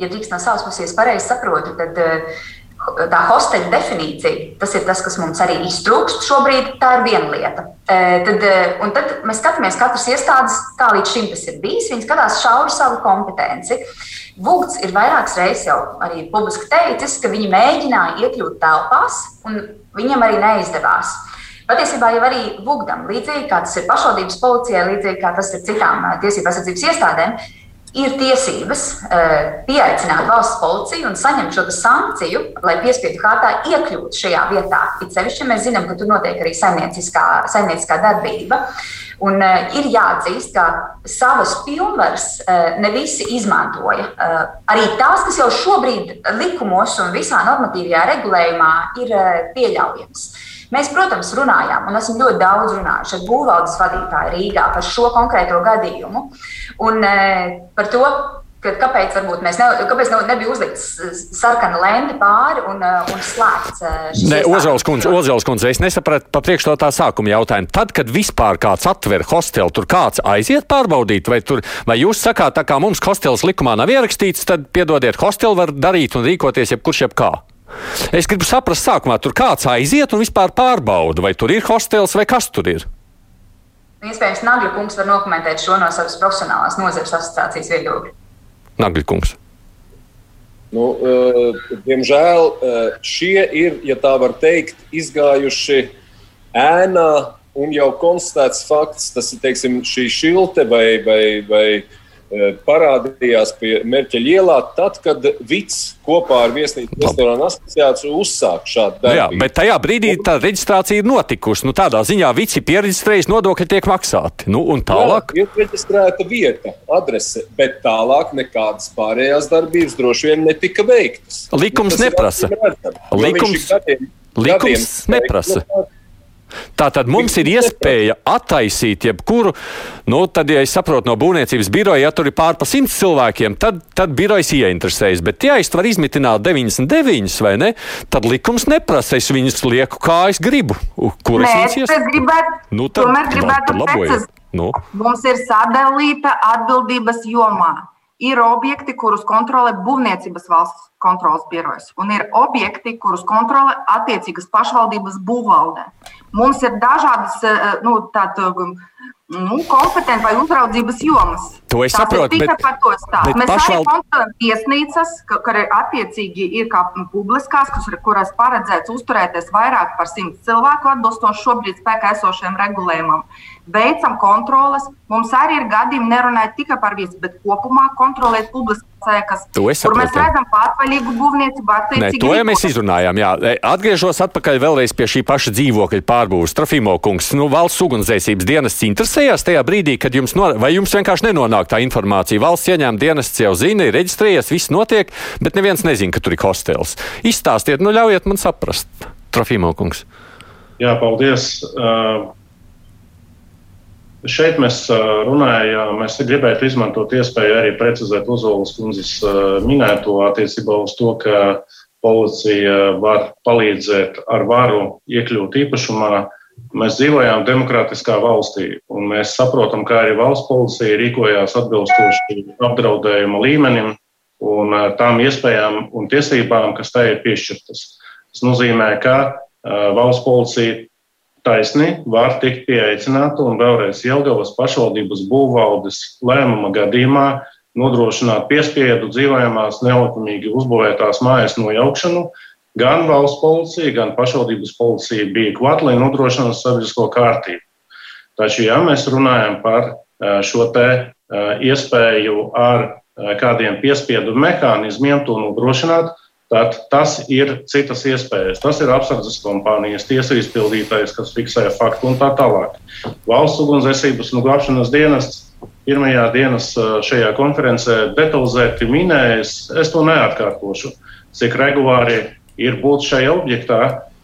Ja drīkst no savas puses pareizi saprotu, tad tā hosteļa definīcija, tas ir tas, kas mums arī iztrūkst šobrīd. Tā ir viena lieta. Tad, e, tad mēs skatāmies, katras iestādes, kā līdz šim tas ir bijis, viņi skatās šauri savu kompetenci. Vūgts ir vairākas reizes jau arī publiski teicis, ka viņi mēģināja iekļūt telpās, un viņam arī neizdevās. Patiesībā jau arī Vūgdam, līdzīgi kā tas ir pašvaldības policijai, līdzīgi kā tas ir citām tiesību aizsardzības iestādēm, ir tiesības uh, pieaicināt valsts policiju un saņemt šo sankciju, lai piespiedu kārtā iekļūtu šajā vietā. It sevišķi mēs zinām, ka tur notiek arī saimnieciskā, saimnieciskā darbība. Un, uh, ir jāatzīst, ka savas pilnvaras uh, ne visi izmantoja. Uh, arī tās, kas jau šobrīd likumos un visā normatīvajā regulējumā ir uh, pieļaujamas. Mēs, protams, runājām, un esam ļoti daudz runājuši ar būvvaldes vadītāju Rīgā par šo konkrēto gadījumu un e, par to, ka, kāpēc mēs ne, kāpēc nebija uzlikts sarkana lente pāri un, e, un slēgts. E, ne, Ozāls kundze, Ozāls kundze, es nesapratu pa priekš to tā sākuma jautājumu. Tad, kad vispār kāds atver hostelu, tur kāds aiziet pārbaudīt, vai, tur, vai jūs sakāt, tā kā mums hostels likumā nav ierakstīts, tad piedodiet, hostelu var darīt un rīkoties jebkurš jebkā. Es gribu saprast, sākumā tur kāds aiziet un vispār pārbauda, vai tur ir hostels vai kas tur ir. Iespējams, Nagļa kungs var dokumentēt šo no savas profesionālās nozares asociācijas viedokļa. Nagļa kungs. Nu, uh, diemžēl uh, šie ir, ja tā var teikt, izgājuši ēnā un jau konstatēts fakts, tas ir teiksim, šī šilte vai, vai, vai Eh, parādījās pie Merķeļa ielā, tad, kad Vits kopā ar Viesnīcu restorānu asociāciju uzsāka šādu darbu. Jā, bet tajā brīdī tā reģistrācija ir notikusi. Nu, tādā ziņā Vits ir pieregistrējis, nodokļi tiek maksāti. Nu, un tālāk? Jā, ir reģistrēta vieta, adrese, bet tālāk nekādas pārējās darbības droši vien netika veiktas. Likums nu, neprasa. Likums, gadiem, likums gadiem neprasa. Veikta, Tā tad mums ir iespēja attaisīt jebkuru, nu, tad, ja es saprotu no būvniecības biroja, ja tur ir pār pa simts cilvēkiem, tad, tad birojs ieinteresējas. Bet, ja es varu izmitināt 99 vai ne, tad likums neprasa, es viņus lieku kā es gribu. Kur es viņus gribētu? Nu, tad, tomēr gribētu precizēt. Nu. Mums ir sadalīta atbildības jomā ir objekti, kurus kontrolē Būvniecības valsts kontrolas birojas, un ir objekti, kurus kontrolē attiecīgas pašvaldības būvvalde. Mums ir dažādas eh, nu, tādas nu, kompetences vai uzraudzības jomas. To es saprotu. Bet, bet Mēs pašvald... arī kontrolējam tiesnīcas, ka, ka ir attiecīgi ir kā publiskās, kurās paredzēts uzturēties vairāk par simt cilvēku atbilstoši šobrīd spēkā esošajam regulējumam. Veicam kontroles. Mums arī ir gadījumi nerunājot tikai par viesu, bet kopumā kontrolēt publiskās ēkas, kur mēs redzam patvaļīgu būvniecību. Nē, to jau mēs izrunājām. Jā. Atgriežos atpakaļ vēlreiz pie šī paša dzīvokļa pārbūves. Trofimo kungs, nu, valsts ugunsdzēsības dienests interesējās tajā brīdī, kad jums, no... vai jums vienkārši nenonāk tā informācija. Valsts ieņēmuma dienests jau zina, ir reģistrējies, viss notiek, bet neviens nezina, ka tur ir hostels. Izstāstiet, nu ļaujiet man saprast, Trofimo kungs. Jā, paldies. Uh... Šeit mēs runājām, mēs gribētu izmantot iespēju arī precizēt Uzolas kundzes minēto attiecībā uz to, ka policija var palīdzēt ar varu iekļūt īpašumā. Mēs dzīvojām demokrātiskā valstī, un mēs saprotam, ka arī valsts policija rīkojās atbilstoši apdraudējuma līmenim un tām iespējām un tiesībām, kas tai ir piešķirtas. Tas nozīmē, ka valsts policija taisni var tikt pieaicināta un vēlreiz Jelgavas pašvaldības būvvaldes lēmuma gadījumā nodrošināt piespiedu dzīvojamās nelikumīgi uzbūvētās mājas nojaukšanu. Gan valsts policija, gan pašvaldības policija bija klāt, lai nodrošinātu sabiedrisko kārtību. Taču, ja mēs runājam par šo te iespēju ar kādiem piespiedu mehānismiem to nodrošināt, Tad tas ir citas iespējas. Tas ir apsardzes kompānijas, tiesa izpildītājs, kas fiksē faktu un tā tālāk. Valsts ugunsdzēsības un glābšanas dienests pirmajā dienas šajā konferencē detalizēti minējis, es to neatkārtošu, cik regulāri ir būt šajā objektā.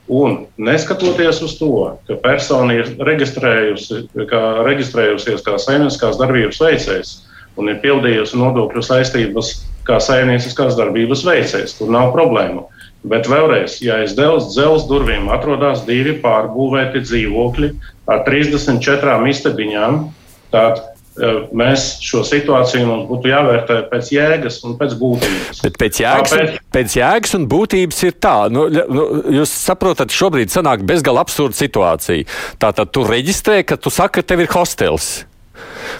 Un neskatoties uz to, ka persona ir reģistrējusi, kā, reģistrējusies kā saimnieciskās darbības veicējs un ir pildījusi nodokļu saistības kā saimnieciskās darbības veicējs. Tur nav problēmu. Bet vēlreiz, ja aiz dzelzceļa durvīm atrodas divi pārbūvēti dzīvokļi ar 34 istabiņām, tad mēs šo situāciju mums būtu jāvērtē pēc jēgas un pēc būtības. Bet pēc jēgas, Tāpēc... un, pēc jēgas un būtības ir tā, nu, nu, jūs saprotat, šobrīd sanāk bezgalīgi absurda situācija. Tātad tu reģistrē, ka tu saki, ka tev ir hostels.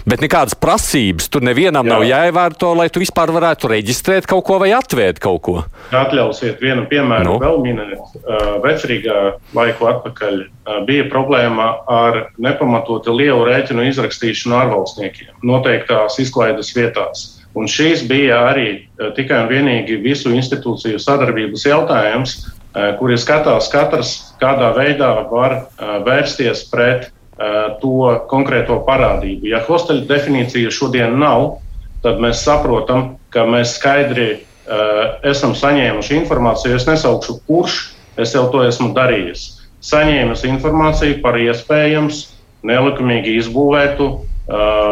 Bet nekādas prasības tur nevienam Jā. nav jāievēro, lai tu vispār varētu reģistrēt kaut ko vai atvērt kaut ko. Atļausiet vienu piemēru, nu. vēl minēt. Vecrīgā laiku atpakaļ bija problēma ar nepamatoti lielu rēķinu izrakstīšanu ārvalstniekiem noteiktās izklaides vietās. Un šīs bija arī tikai un vienīgi visu institūciju sadarbības jautājums, kuri skatās katrs, kādā veidā var vērsties pret to konkrēto parādību. Ja hosteļa definīcija šodien nav, tad mēs saprotam, ka mēs skaidri uh, esam saņēmuši informāciju. Es nesaukšu, kurš es jau to esmu darījis. Saņēmis informāciju par iespējams nelikumīgi izbūvētu uh,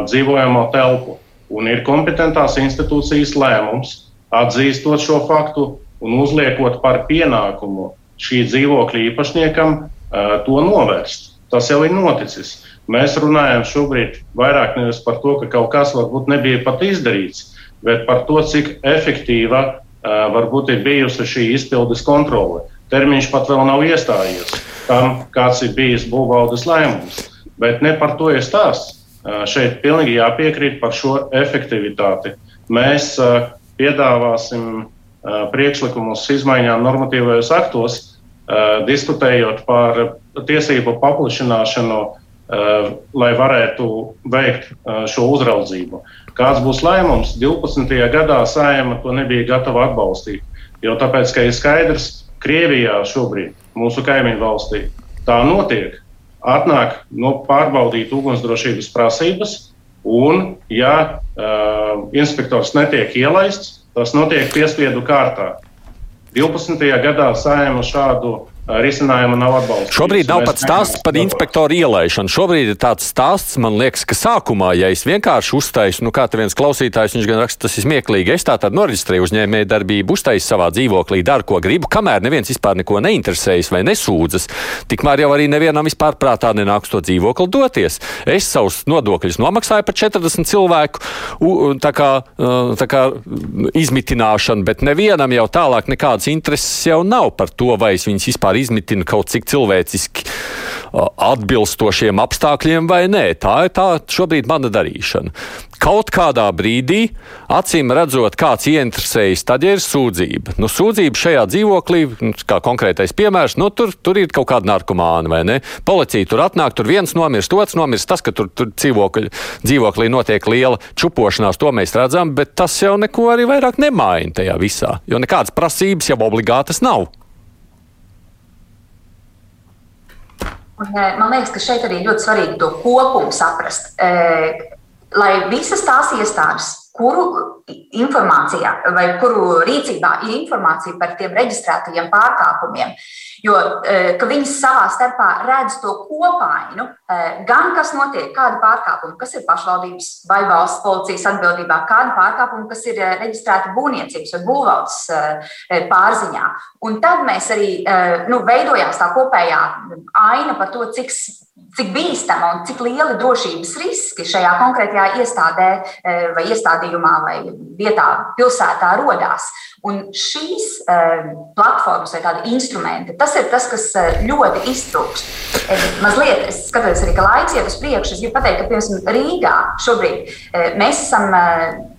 dzīvojamo telpu. Un ir kompetentās institūcijas lēmums atzīstot šo faktu un uzliekot par pienākumu šī dzīvokļa īpašniekam uh, to novērst. Tas jau ir noticis. Mēs runājam šobrīd vairāk nevis par to, ka kaut kas varbūt nebija pat izdarīts, bet par to, cik efektīva uh, varbūt ir bijusi šī izpildes kontrole. Termiņš pat vēl nav iestājies tam, kāds ir bijis būvvaldes lēmums. Bet ne par to ir stāsts. Uh, šeit pilnīgi jāpiekrīt par šo efektivitāti. Mēs uh, piedāvāsim priekšlikumus izmaiņām normatīvajos aktos, diskutējot par tiesību paplašināšanu lai varētu veikt šo uzraudzību. Kāds būs lēmums? 12. gadā Sējama to nebija gatava atbalstīt. Jo tāpēc, ka ir skaidrs, Krievijā šobrīd, mūsu kaimiņu valstī, tā notiek. Atnāk no pārbaudīt ugunsdrošības prasības, un, ja uh, inspektors netiek ielaists, tas notiek piespiedu kārtā. 12. gadā saima šādu risinājumu nav atbalstīts. Šobrīd nav pat stāsts par inspektoru ielaišanu. Šobrīd ir tāds stāsts, man liekas, ka sākumā, ja es vienkārši uztaisu, nu kā te viens klausītājs, viņš gan raksta, tas ir smieklīgi, es tā tad noreģistrēju uzņēmēju darbību, uztaisu savā dzīvoklī, daru, ko gribu, kamēr neviens vispār neko neinteresējas vai nesūdzas, tikmēr jau arī nevienam vispār prātā nenāks to dzīvokli doties. Es savus nodokļus nomaksāju par 40 cilvēku tā kā, tā kā izmitināšanu, bet nevienam jau tālāk nekādas intereses jau nav par to, vai es viņus vispār tomēr izmitina kaut cik cilvēciski atbilstošiem apstākļiem vai nē. Tā ir tā šobrīd mana darīšana. Kaut kādā brīdī, acīm redzot, kāds ieinteresējas, tad ir sūdzība. Nu, sūdzība šajā dzīvoklī, nu, kā konkrētais piemērs, nu, tur, tur ir kaut kāda narkomāna vai ne. Policija tur atnāk, tur viens nomirst, otrs nomirst. Tas, ka tur, tur dzīvokļi, dzīvoklī notiek liela čupošanās, to mēs redzam, bet tas jau neko arī vairāk nemaina tajā visā. Jo nekādas prasības jau obligātas nav. Un, eh, man liekas, ka šeit arī ļoti svarīgi to kopumu saprast. Eh, lai visas tās iestādes, kuru informācijā vai kuru rīcībā ir informācija par tiem reģistrētajiem pārkāpumiem, Jo viņi savā starpā redz to kopainu, gan kas notiek, kāda pārkāpuma, kas ir pašvaldības vai valsts policijas atbildībā, kāda pārkāpuma, kas ir reģistrēta būvniecības vai būvvaldes pārziņā. Un tad mēs arī nu, veidojām tā kopējā aina par to, cik cik bīstama un cik lieli drošības riski šajā konkrētajā iestādē vai iestādījumā vai vietā, pilsētā rodās. Un šīs uh, platformas vai tādi instrumenti, tas ir tas, kas uh, ļoti iztrūkst. Mazliet, es skatos arī, ka laiks iet uz priekšu. Es gribu pateikt, ka, piemēram, Rīgā šobrīd uh, mēs esam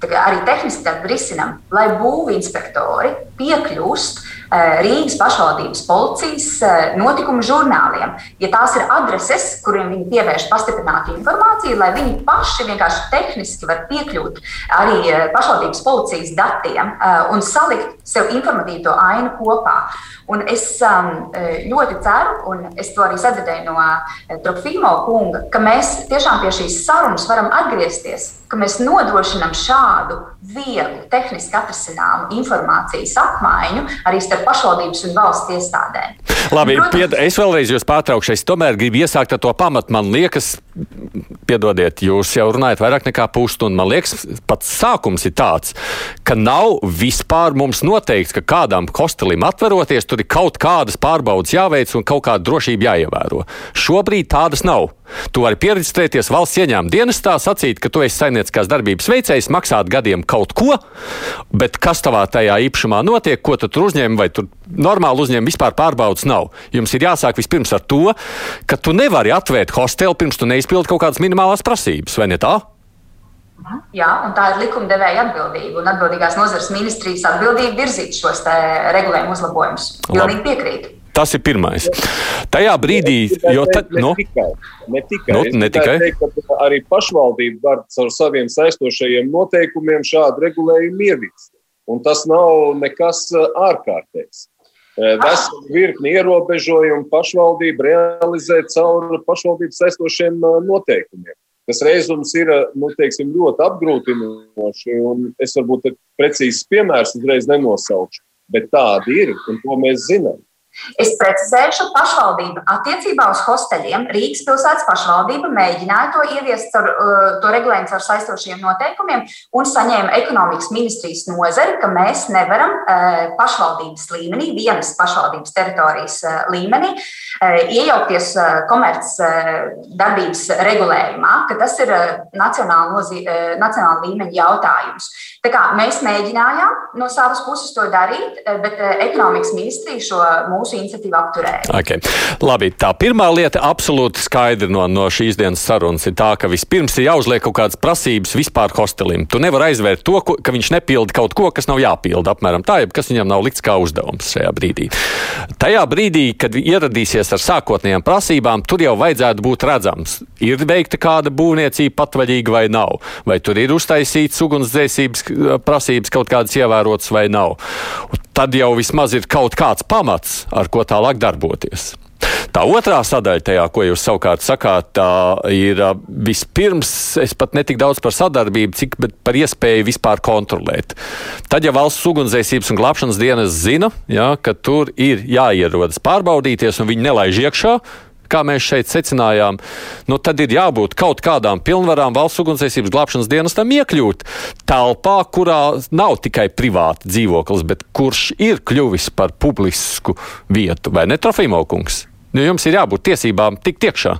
arī tehniski risinām, lai būvinspektori piekļūst Eh, Rīgas pašvaldības policijas eh, notikumu žurnāliem. Ja tās ir adreses, kuriem viņi pievērš pastiprinātu informāciju, lai viņi paši vienkārši tehniski var piekļūt arī eh, pašvaldības policijas datiem un salikt sev informatīvo ainu kopā. Un es um, ļoti ceru, un es to arī sadzirdēju no Trofīmo kunga, ka mēs tiešām pie šīs sarunas varam atgriezties ka mēs nodrošinām šādu vieglu, tehniski atrisināmu informācijas apmaiņu arī starp pašvaldības un valsts iestādēm. Labi, Protams, pied, es vēlreiz jūs pārtraukšu. Es tomēr gribu iesākt ar to pamatu. Man liekas, piedodiet, jūs jau runājat vairāk nekā pusstundu. Man liekas, pats sākums ir tāds, ka nav vispār mums noteikts, ka kādam hostelim atveroties, tur ir kaut kādas pārbaudas jāveic un kaut kāda drošība jāievēro. Šobrīd tādas nav. Tu vari pierakstēties valsts ieņēmuma dienestā, sacīt, ka tu esi saimnieciskās darbības veicējs, maksāt gadiem kaut ko, bet kas tavā tajā īpašumā notiek, ko tu tur uzņem, vai tur normāli uzņem, vispār pārbaudas nav. Jums ir jāsāk vispirms ar to, ka tu nevari atvērt hostelu, pirms tu neizpildi kaut kādas minimālās prasības, vai ne tā? Jā, un tā ir likumdevēja atbildība un atbildīgās nozares ministrijas atbildība virzīt šos regulējumu uzlabojumus. Pilnīgi piekrītu. Tas ir pirmais. Tajā brīdī, jo tad, nu, ne tikai, nu, ne tikai. Teikt, arī pašvaldība var caur saviem saistošajiem noteikumiem šādu regulējumu ieviest. Un tas nav nekas ārkārtējs. Veselu virkni ierobežojumu pašvaldība realizē caur pašvaldības saistošiem noteikumiem. Tas reizums ir nu, teiksim, ļoti apgrūtinoši, un es varbūt precīzi piemērs uzreiz nenosaukšu, bet tādi ir, un to mēs zinām. Es precizēšu, pašvaldība attiecībā uz hosteļiem Rīgas pilsētas pašvaldība mēģināja to ieviest ar uh, to regulējumu ar saistošiem noteikumiem un saņēma ekonomikas ministrijas nozari, ka mēs nevaram uh, pašvaldības līmenī, vienas pašvaldības teritorijas uh, līmenī, iejaukties komerc darbības regulējumā, ka tas ir nacionāla, nozīm, nacionāla līmeņa jautājums. Kā mēs mēģinājām no savas puses to darīt, bet ekonomikas ministrija šo mūsu iniciatīva apturēja. Okay. Labi, tā pirmā lieta absolūti skaidra no, no šīs dienas sarunas ir tā, ka vispirms ir jāuzliek kaut kādas prasības vispār hostelim. Tu nevari aizvērt to, ko, ka viņš nepilda kaut ko, kas nav jāpilda. Apmēram tā, jeb kas viņam nav likts kā uzdevums šajā brīdī. Tajā brīdī, kad ieradīsies ar sākotnējām prasībām, tur jau vajadzētu būt redzams Ir veikta kāda būvniecība patvaļīga vai nav? Vai tur ir uztaisīts ugunsdzēsības prasības kaut kādas ievērotas vai nav? Tad jau vismaz ir kaut kāds pamats, ar ko tālāk darboties. Tā otrā sadaļa, tajā, ko jūs savukārt sakāt, ir vispirms, es pat ne tik daudz par sadarbību, cik par iespēju vispār kontrolēt. Tad, ja valsts ugunsdzēsības un glābšanas dienas zina, ja, ka tur ir jāierodas pārbaudīties un viņi nelaiž iekšā, kā mēs šeit secinājām, nu tad ir jābūt kaut kādām pilnvarām valsts ugunsdzēsības glābšanas dienestam iekļūt telpā, kurā nav tikai privāta dzīvoklis, bet kurš ir kļuvis par publisku vietu, vai ne, Trofīmaukungs? Nu, jums ir jābūt tiesībām tikt iekšā.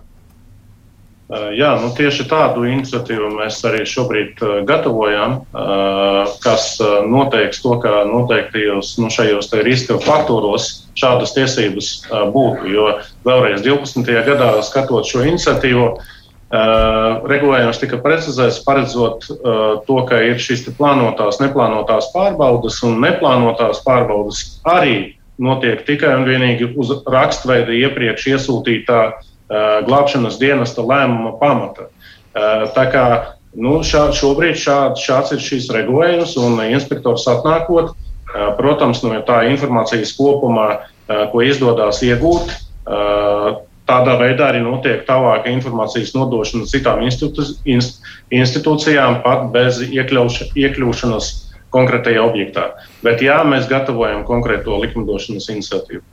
Jā, nu tieši tādu iniciatīvu mēs arī šobrīd gatavojam, kas noteiks to, ka noteiktajos nu, šajos riska faktoros šādas tiesības būtu. Jo vēlreiz 12. gadā skatot šo iniciatīvu, regulējums tika precizēts, paredzot to, ka ir šīs plānotās, neplānotās pārbaudas un neplānotās pārbaudas arī notiek tikai un vienīgi uz rakstveida iepriekš iesūtītā uh, glābšanas dienesta lēmuma pamata. Uh, tā kā nu, šā, šobrīd šād, šāds ir šīs regulējums, un inspektors atnākot, uh, protams, no tā informācijas kopumā, uh, ko izdodas iegūt, uh, tādā veidā arī notiek tālāka informācijas nodošana citām institū, inst, institūcijām, pat bez iekļauša, iekļūšanas konkrētajā objektā. Bet jā, mēs gatavojam konkrēto likumdošanas iniciatīvu.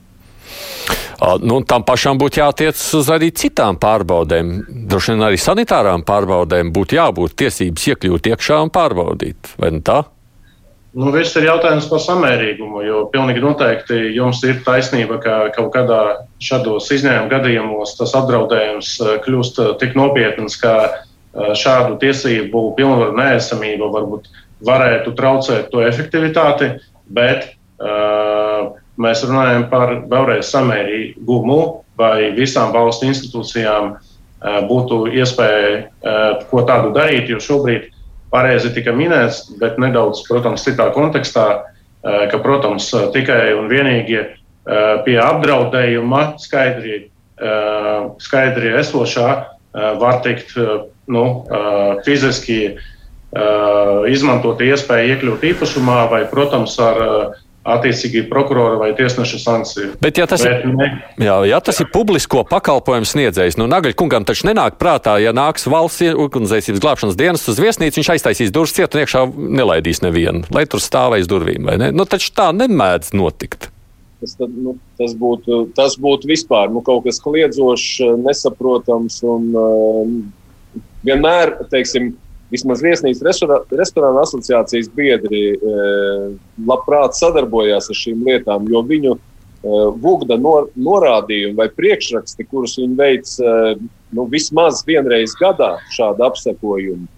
Nu, tam pašam būtu jātiec uz arī citām pārbaudēm. Droši vien arī sanitārām pārbaudēm būtu jābūt tiesības iekļūt iekšā un pārbaudīt. Vai ne tā? Nu, viss ir jautājums par samērīgumu, jo pilnīgi noteikti jums ir taisnība, ka kaut kādā šādos izņēmuma gadījumos tas apdraudējums kļūst tik nopietns, ka šādu tiesību pilnvaru neesamība varbūt varētu traucēt to efektivitāti, bet uh, mēs runājam par vēlreiz samērīgumu, vai visām valsts institūcijām būtu iespēja ko tādu darīt, jo šobrīd pareizi tika minēts, bet nedaudz, protams, citā kontekstā, ka, protams, tikai un vienīgi pie apdraudējuma skaidri, skaidri esošā var tikt nu, fiziski izmantot iespēju iekļūt īpašumā vai, protams, ar attiecīgi prokurora vai tiesneša sankciju. Bet, ja tas, Bet, ir, ne... jā, ja tas ir publisko pakalpojumu sniedzējs, nu, Nagaļkungam taču nenāk prātā, ja nāks valsts ugunsdzēsības glābšanas dienas uz viesnīcu, viņš aiztaisīs durvis ciet un iekšā nelaidīs nevienu, lai tur stāvēs durvīm, vai ne? Nu, taču tā nemēdz notikt. Tas, tad, nu, tas, būtu, tas būtu vispār nu, kaut kas kliedzošs, nesaprotams un uh, vienmēr, teiksim, vismaz viesnīcas restorāna asociācijas biedri e, labprāt sadarbojās ar šīm lietām, jo viņu e, vugda nor, norādījumi vai priekšraksti, kurus viņi veic e, nu, vismaz vienreiz gadā, šādu apsekojumu,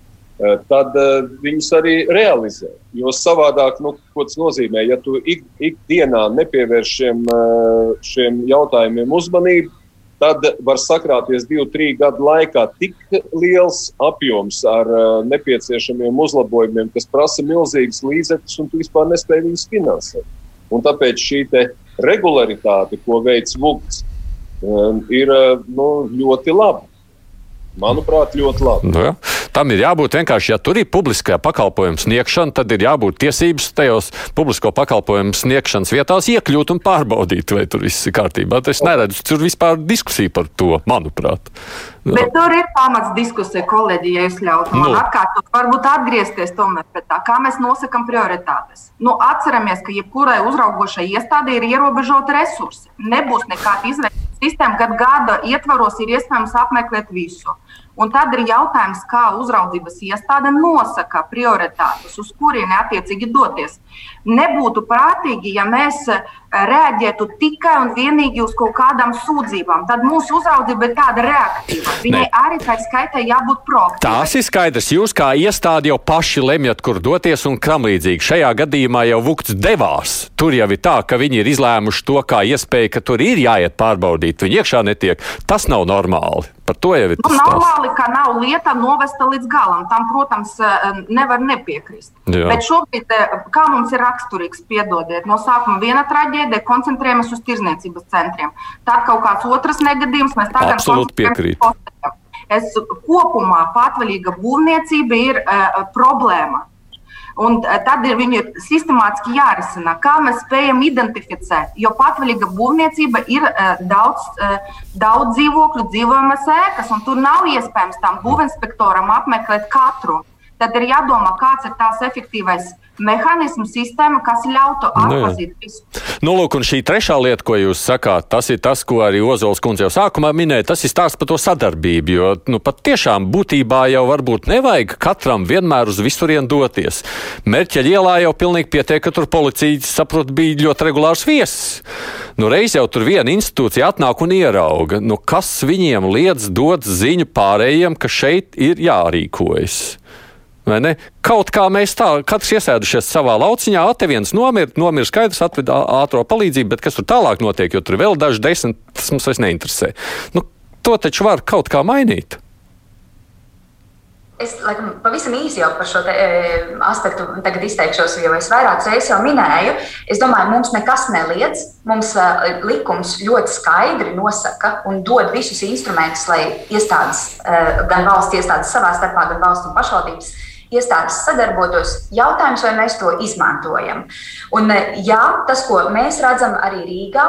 tad viņus arī realizē. Jo savādāk, nu, ko tas nozīmē, ja tu ik, ikdienā nepievērš šiem, šiem jautājumiem uzmanību, tad var sakrāties divu, trīs gadu laikā tik liels apjoms ar uh, nepieciešamiem uzlabojumiem, kas prasa milzīgas līdzekļus, un tu vispār nespēji viņus finansēt. Un tāpēc šī regularitāte, ko veids Vugts, um, ir uh, nu, ļoti laba. Manuprāt, ļoti labi. Nu, ja. Tam ir jābūt vienkārši, ja tur ir publiskā pakalpojuma sniegšana, tad ir jābūt tiesības tajos publisko pakalpojumu sniegšanas vietās iekļūt un pārbaudīt, vai tur viss ir kārtībā. Es neredzu tur vispār diskusiju par to, manuprāt. Nu. Bet tur ir pamats diskusija, kolēģi, ja jūs ļautu man nu. atkārtot, varbūt atgriezties tomēr pie tā, kā mēs nosakām prioritātes. Nu, atceramies, ka jebkurai uzraugošai iestādē ir ierobežoti resursi. Nebūs nekāda izvēle sistēma, kad gada ietvaros ir iespējams apmeklēt visu. Un tad ir jautājums, kā uzraudzības iestāde nosaka prioritātes, uz kurieni attiecīgi doties. Nebūtu prātīgi, ja mēs eh, reaģētu tikai un vienīgi uz kaut kādām sūdzībām. Tad mūsu uzraudzība ir tāda reaktīva. Viņai ne. arī tā skaitā jābūt proaktīvai. Tās ir skaidrs. Jūs kā iestāde jau paši lemjat, kur doties un kam līdzīgi. Šajā gadījumā jau Vukts devās. Tur jau ir tā, ka viņi ir izlēmuši to kā iespēju, ka tur ir jāiet pārbaudīt. Viņi iekšā netiek. Tas nav normāli. Par to jau ir. Nu, normāli, ka nav lieta novesta līdz galam. Tam, protams, eh, nevar nepiekrist. Jā. Bet šobrīd, eh, kā mums ir raksturīgs, piedodiet, no sākuma viena traģēdija, koncentrējamies uz tirzniecības centriem. Tad kaut kāds otrs negadījums, mēs tagad Absolūti piekrītu. Es kopumā patvaļīga būvniecība ir uh, problēma. Un tad ir viņu sistemātiski jārisina, kā mēs spējam identificēt. Jo patvaļīga būvniecība ir uh, daudz, uh, daudz dzīvokļu, dzīvojamas ēkas, un tur nav iespējams tam būvinspektoram apmeklēt katru. Tad ir jādomā, kāds ir tās efektīvais mehānismu sistēma, kas ļautu atpazīt nu, visu. Nu, lūk, un šī trešā lieta, ko jūs sakāt, tas ir tas, ko arī Ozols kundze jau sākumā minēja, tas ir stāsts par to sadarbību, jo nu, pat tiešām būtībā jau varbūt nevajag katram vienmēr uz visurienu doties. Merķeļa ielā jau pilnīgi pietiek, ka tur policija, saprot, bija ļoti regulārs viesis. Nu, reiz jau tur viena institūcija atnāk un ierauga, nu, kas viņiem liedz dot ziņu pārējiem, ka šeit ir jārīkojas. Kaut kā mēs tā, katrs iesēdušies savā lauciņā, te viens nomira, nomira skaidrs, atveda ātrā palīdzību, bet kas tur tālāk notiek, jo tur vēl daži desmit, tas mums vairs neinteresē. Nu, to taču var kaut kā mainīt. Es laikam, pavisam īsi jau par šo te, e, aspektu izteikšos, jo es vairākas reizes jau minēju. Es domāju, mums nekas neliedz. Mums e, likums ļoti skaidri nosaka un dod visus instrumentus, lai iestādes, e, gan valsts iestādes savā starpā, gan valsts un pašvaldības iestādes sadarbotos. Jautājums, vai mēs to izmantojam. Un, eh, jā, tas, ko mēs redzam arī Rīgā,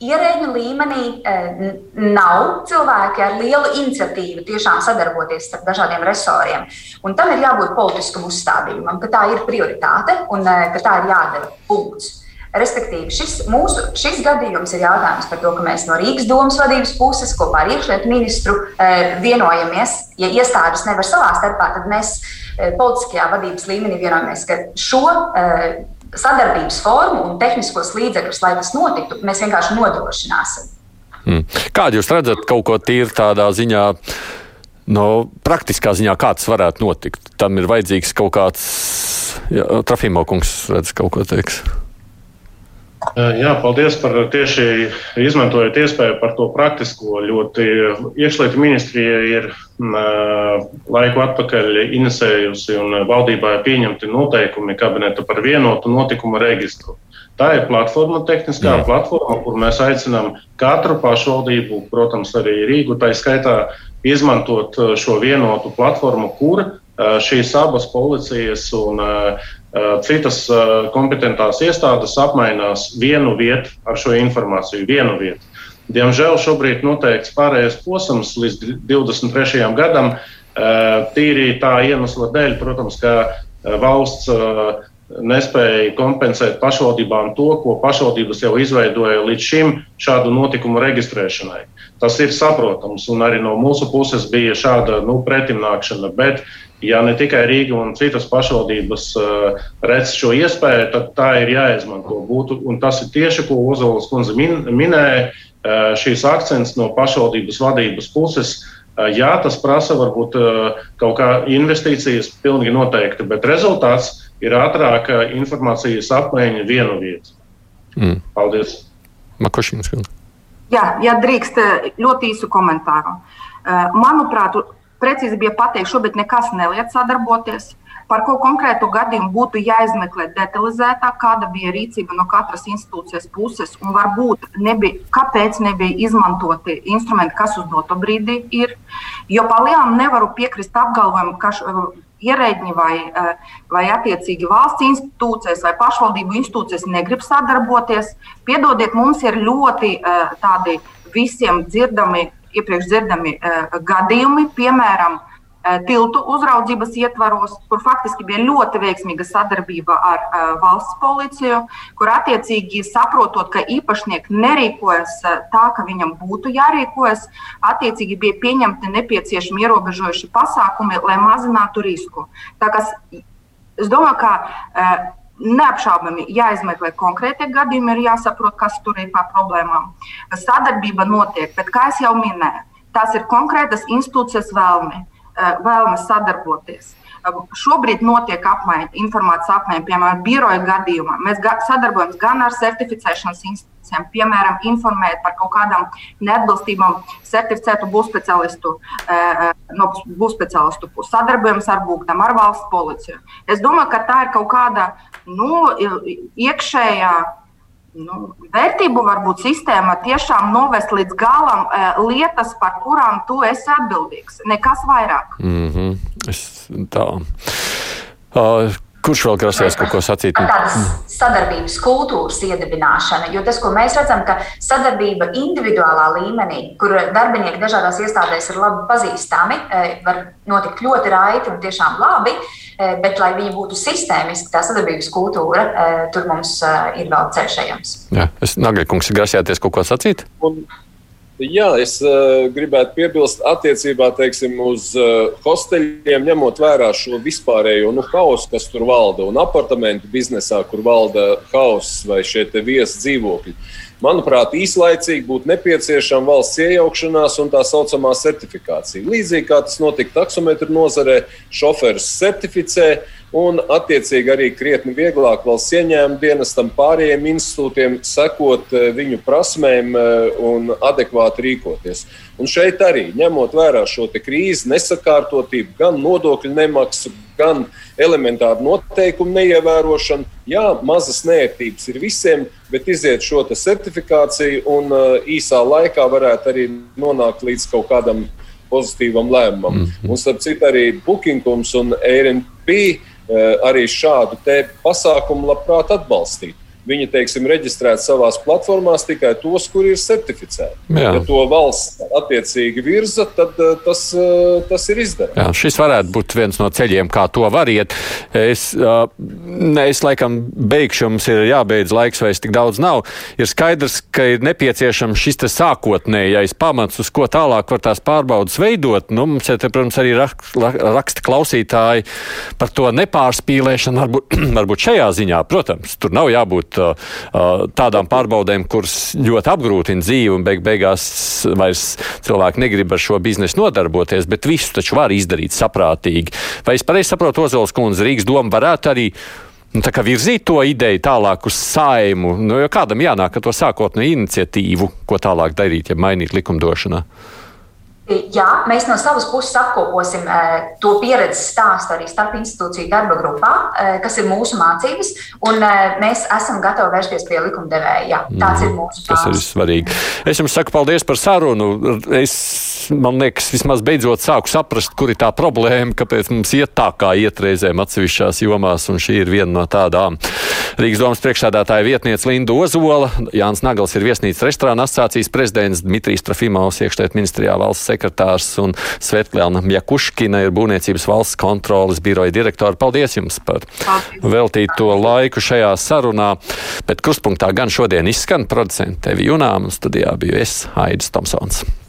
ierēģu līmenī eh, nav cilvēki ar lielu iniciatīvu tiešām sadarboties ar dažādiem resoriem. Un tam ir jābūt politiskam uzstādījumam, ka tā ir prioritāte un eh, ka tā ir jādara punkts. Respektīvi, šis, mūsu, šis gadījums ir jautājums par to, ka mēs no Rīgas domas vadības puses kopā ar iekšlietu ministru e, vienojamies. Ja iestādes nevar savā starpā, tad mēs e, politiskajā vadības līmenī vienojamies, ka šo e, sadarbības formu un tehniskos līdzekļus, lai tas notiktu, mēs vienkārši nodrošināsim. Hmm. Kādu jūs redzat kaut ko tīri tādā ziņā? No praktiskā ziņā, kā tas varētu notikt? Tam ir vajadzīgs kaut kāds, ja, Trafīmo kungs redz kaut ko teiks. Jā, paldies par tieši izmantojot iespēju par to praktisko. Ļoti iekšlietu ministrija ir laiku atpakaļ inicējusi un valdībā ir pieņemti noteikumi kabineta par vienotu notikumu registru. Tā ir platforma, tehniskā Jā. platforma, kur mēs aicinām katru pašvaldību, protams, arī Rīgu, tā skaitā, izmantot šo vienotu platformu, kur šīs abas policijas un citas eh, kompetentās iestādes apmainās vienu vietu ar šo informāciju, vienu vietu. Diemžēl šobrīd noteikts pārējais posms līdz 23. gadam, eh, tīri tā iemesla dēļ, protams, ka valsts nespēja kompensēt pašvaldībām to, ko pašvaldības jau izveidoja līdz šim šādu notikumu reģistrēšanai. Tas ir saprotams, un arī no mūsu puses bija šāda nu, pretimnākšana. Bet ja ne tikai Rīga un citas pašvaldības uh, redz šo iespēju, tad tā ir jāizmanto. Būtu, un tas ir tieši, ko Ozols kundze min, minēja, uh, šīs akcents no pašvaldības vadības puses. Uh, jā, tas prasa varbūt kaut kā investīcijas, pilnīgi noteikti, bet rezultāts ir ātrāka informācijas apmaiņa vienu vietu. Mm. Paldies! Makošīns. Jā, ja drīkst ļoti īsu komentāru. Manuprāt, Precīzi bija pateikt, šobrīd nekas neliek sadarboties. Par ko konkrētu gadījumu būtu jāizmeklē detalizētāk, kāda bija rīcība no katras institūcijas puses, un varbūt nebija, kāpēc nebija izmantoti instrumenti, kas uz doto brīdi ir. Jo par lielām nevaru piekrist apgalvojumam, ka ierēģi vai, eh, vai attiecīgi valsts institūcijas vai pašvaldību institūcijas negrib sadarboties. Piedodiet, mums ir ļoti eh, tādi visiem dzirdami iepriekš dzirdami uh, gadījumi, piemēram, uh, tiltu uzraudzības ietvaros, kur faktiski bija ļoti veiksmīga sadarbība ar uh, valsts policiju, kur attiecīgi saprotot, ka īpašnieki nerīkojas tā, ka viņam būtu jārīkojas, attiecīgi bija pieņemti nepieciešami ierobežojuši pasākumi, lai mazinātu risku. Tā, kas, es domāju, ka Neapšaubāmi jāizmeklē konkrētie gadījumi, ir jāsaprot, kas tur ir par problēmām. Sadarbība notiek, bet, kā jau minēju, tās ir konkrētas institūcijas vēlme, eh, vēlme sadarboties. Šobrīd notiek apmaiņa, informācijas apmaiņa, piemēram, biroja gadījumā. Mēs sadarbojamies gan ar certificēšanas institūcijām, piemēram, informēt par kaut kādām neatbilstībām certificētu būvspeciālistu, eh, no būvspeciālistu puses. Sadarbojamies ar būknām, ar valsts policiju. Es domāju, ka tā ir kaut kāda nu, iekšējā nu, vērtību varbūt sistēma tiešām novest līdz galam uh, lietas, par kurām tu esi atbildīgs. Nekas vairāk. Mm -hmm. es, tā. Uh, Kurš vēl grasījās kaut ko sacīt? Tādas sadarbības kultūras iedibināšana, jo tas, ko mēs redzam, ka sadarbība individuālā līmenī, kur darbinieki dažādās iestādēs ir labi pazīstami, eh, var notikt ļoti raiti un tiešām labi, eh, bet, lai viņi būtu sistēmiski, tā sadarbības kultūra, eh, tur mums ir vēl ceļš ejams. Jā, es Nagļakungs, grasījāties kaut ko sacīt? Un Jā, es uh, gribētu piebilst, attiecībā teiksim, uz uh, hosteļiem, ņemot vērā šo vispārējo nu, hausu, kas tur valda, un apartamentu biznesā, kur valda hauss vai šie viesu dzīvokļi. Manuprāt, īslaicīgi būtu nepieciešama valsts iejaukšanās un tā saucamā certifikācija. Līdzīgi kā tas notika taksometru nozarē, šoferis certificē, uh, un attiecīgi arī krietni vieglāk valsts ieņēmuma dienestam pārējiem institūtiem sekot eh, viņu prasmēm eh, un adekvāti rīkoties. Un šeit arī ņemot vērā šo krīzi, nesakārtotību, gan nodokļu nemaksu, gan elementāru noteikumu neievērošanu. Jā, mazas nērtības ir visiem, bet iziet šo certifikāciju un uh, īsā laikā varētu arī nonākt līdz kaut kādam pozitīvam lēmumam. Mm -hmm. Un starp citu arī Bookingums un Airbnb Eh, arī šādu pasākumu labprāt atbalstīt. Viņi, teiksim, reģistrēt savā platformā tikai tos, kuri ir certificēti. Jā. Ja to valsts attiecīgi virza, tad eh, tas, eh, tas ir izdarāms. Jā, šis varētu būt viens no ceļiem, kā to var iet. Es, es laikam beigšu, mums ir jābeidz laiks, vai es tik daudz nav. Ir skaidrs, ka ir nepieciešams šis sākotnējais pamats, uz ko tālāk var tās pārbaudas veidot. Nu, mums, ja te, protams, arī raksta klausītāji par to nepārspīlēšanu, varbūt, varbūt šajā ziņā, protams, tur nav jābūt būt tādām pārbaudēm, kuras ļoti apgrūtina dzīvi un beig beigās vairs cilvēki negrib ar šo biznesu nodarboties, bet visu taču var izdarīt saprātīgi. Vai es pareizi saprotu, Ozols kundze, Rīgas doma varētu arī nu, virzīt to ideju tālāk uz saimu. Nu, kādam jānāk ar to sākotnēju iniciatīvu, ko tālāk darīt, ja mainīt likumdošanā? Jā, mēs no savas puses apkoposim uh, to pieredzes stāstu arī starp institūciju darba grupā, uh, kas ir mūsu mācības, un mēs esam gatavi vērsties pie likumdevēja. Tāds mm, ir mūsu plāns. Tas ir svarīgi. Es jums saku paldies par sarunu. Es, man liekas, vismaz beidzot sāku saprast, kur ir tā problēma, kāpēc mums iet tā, kā iet reizēm atsevišķās jomās, un šī ir viena no tādām. Rīgas domas priekšsēdētāja vietniece Linda Ozola, Jānis Nagals ir viesnīcas restorāna asociācijas prezidents, Dmitrijs Trafimovs, iekšliet ministrijā valsts sekretārs un Svetlēna Jakuškina ir būvniecības valsts kontrolas biroja direktora. Paldies jums par veltīto laiku šajā sarunā. Bet krustpunktā gan šodien izskan producente Tevi Junām, studijā biju es, Aidis Tomsons.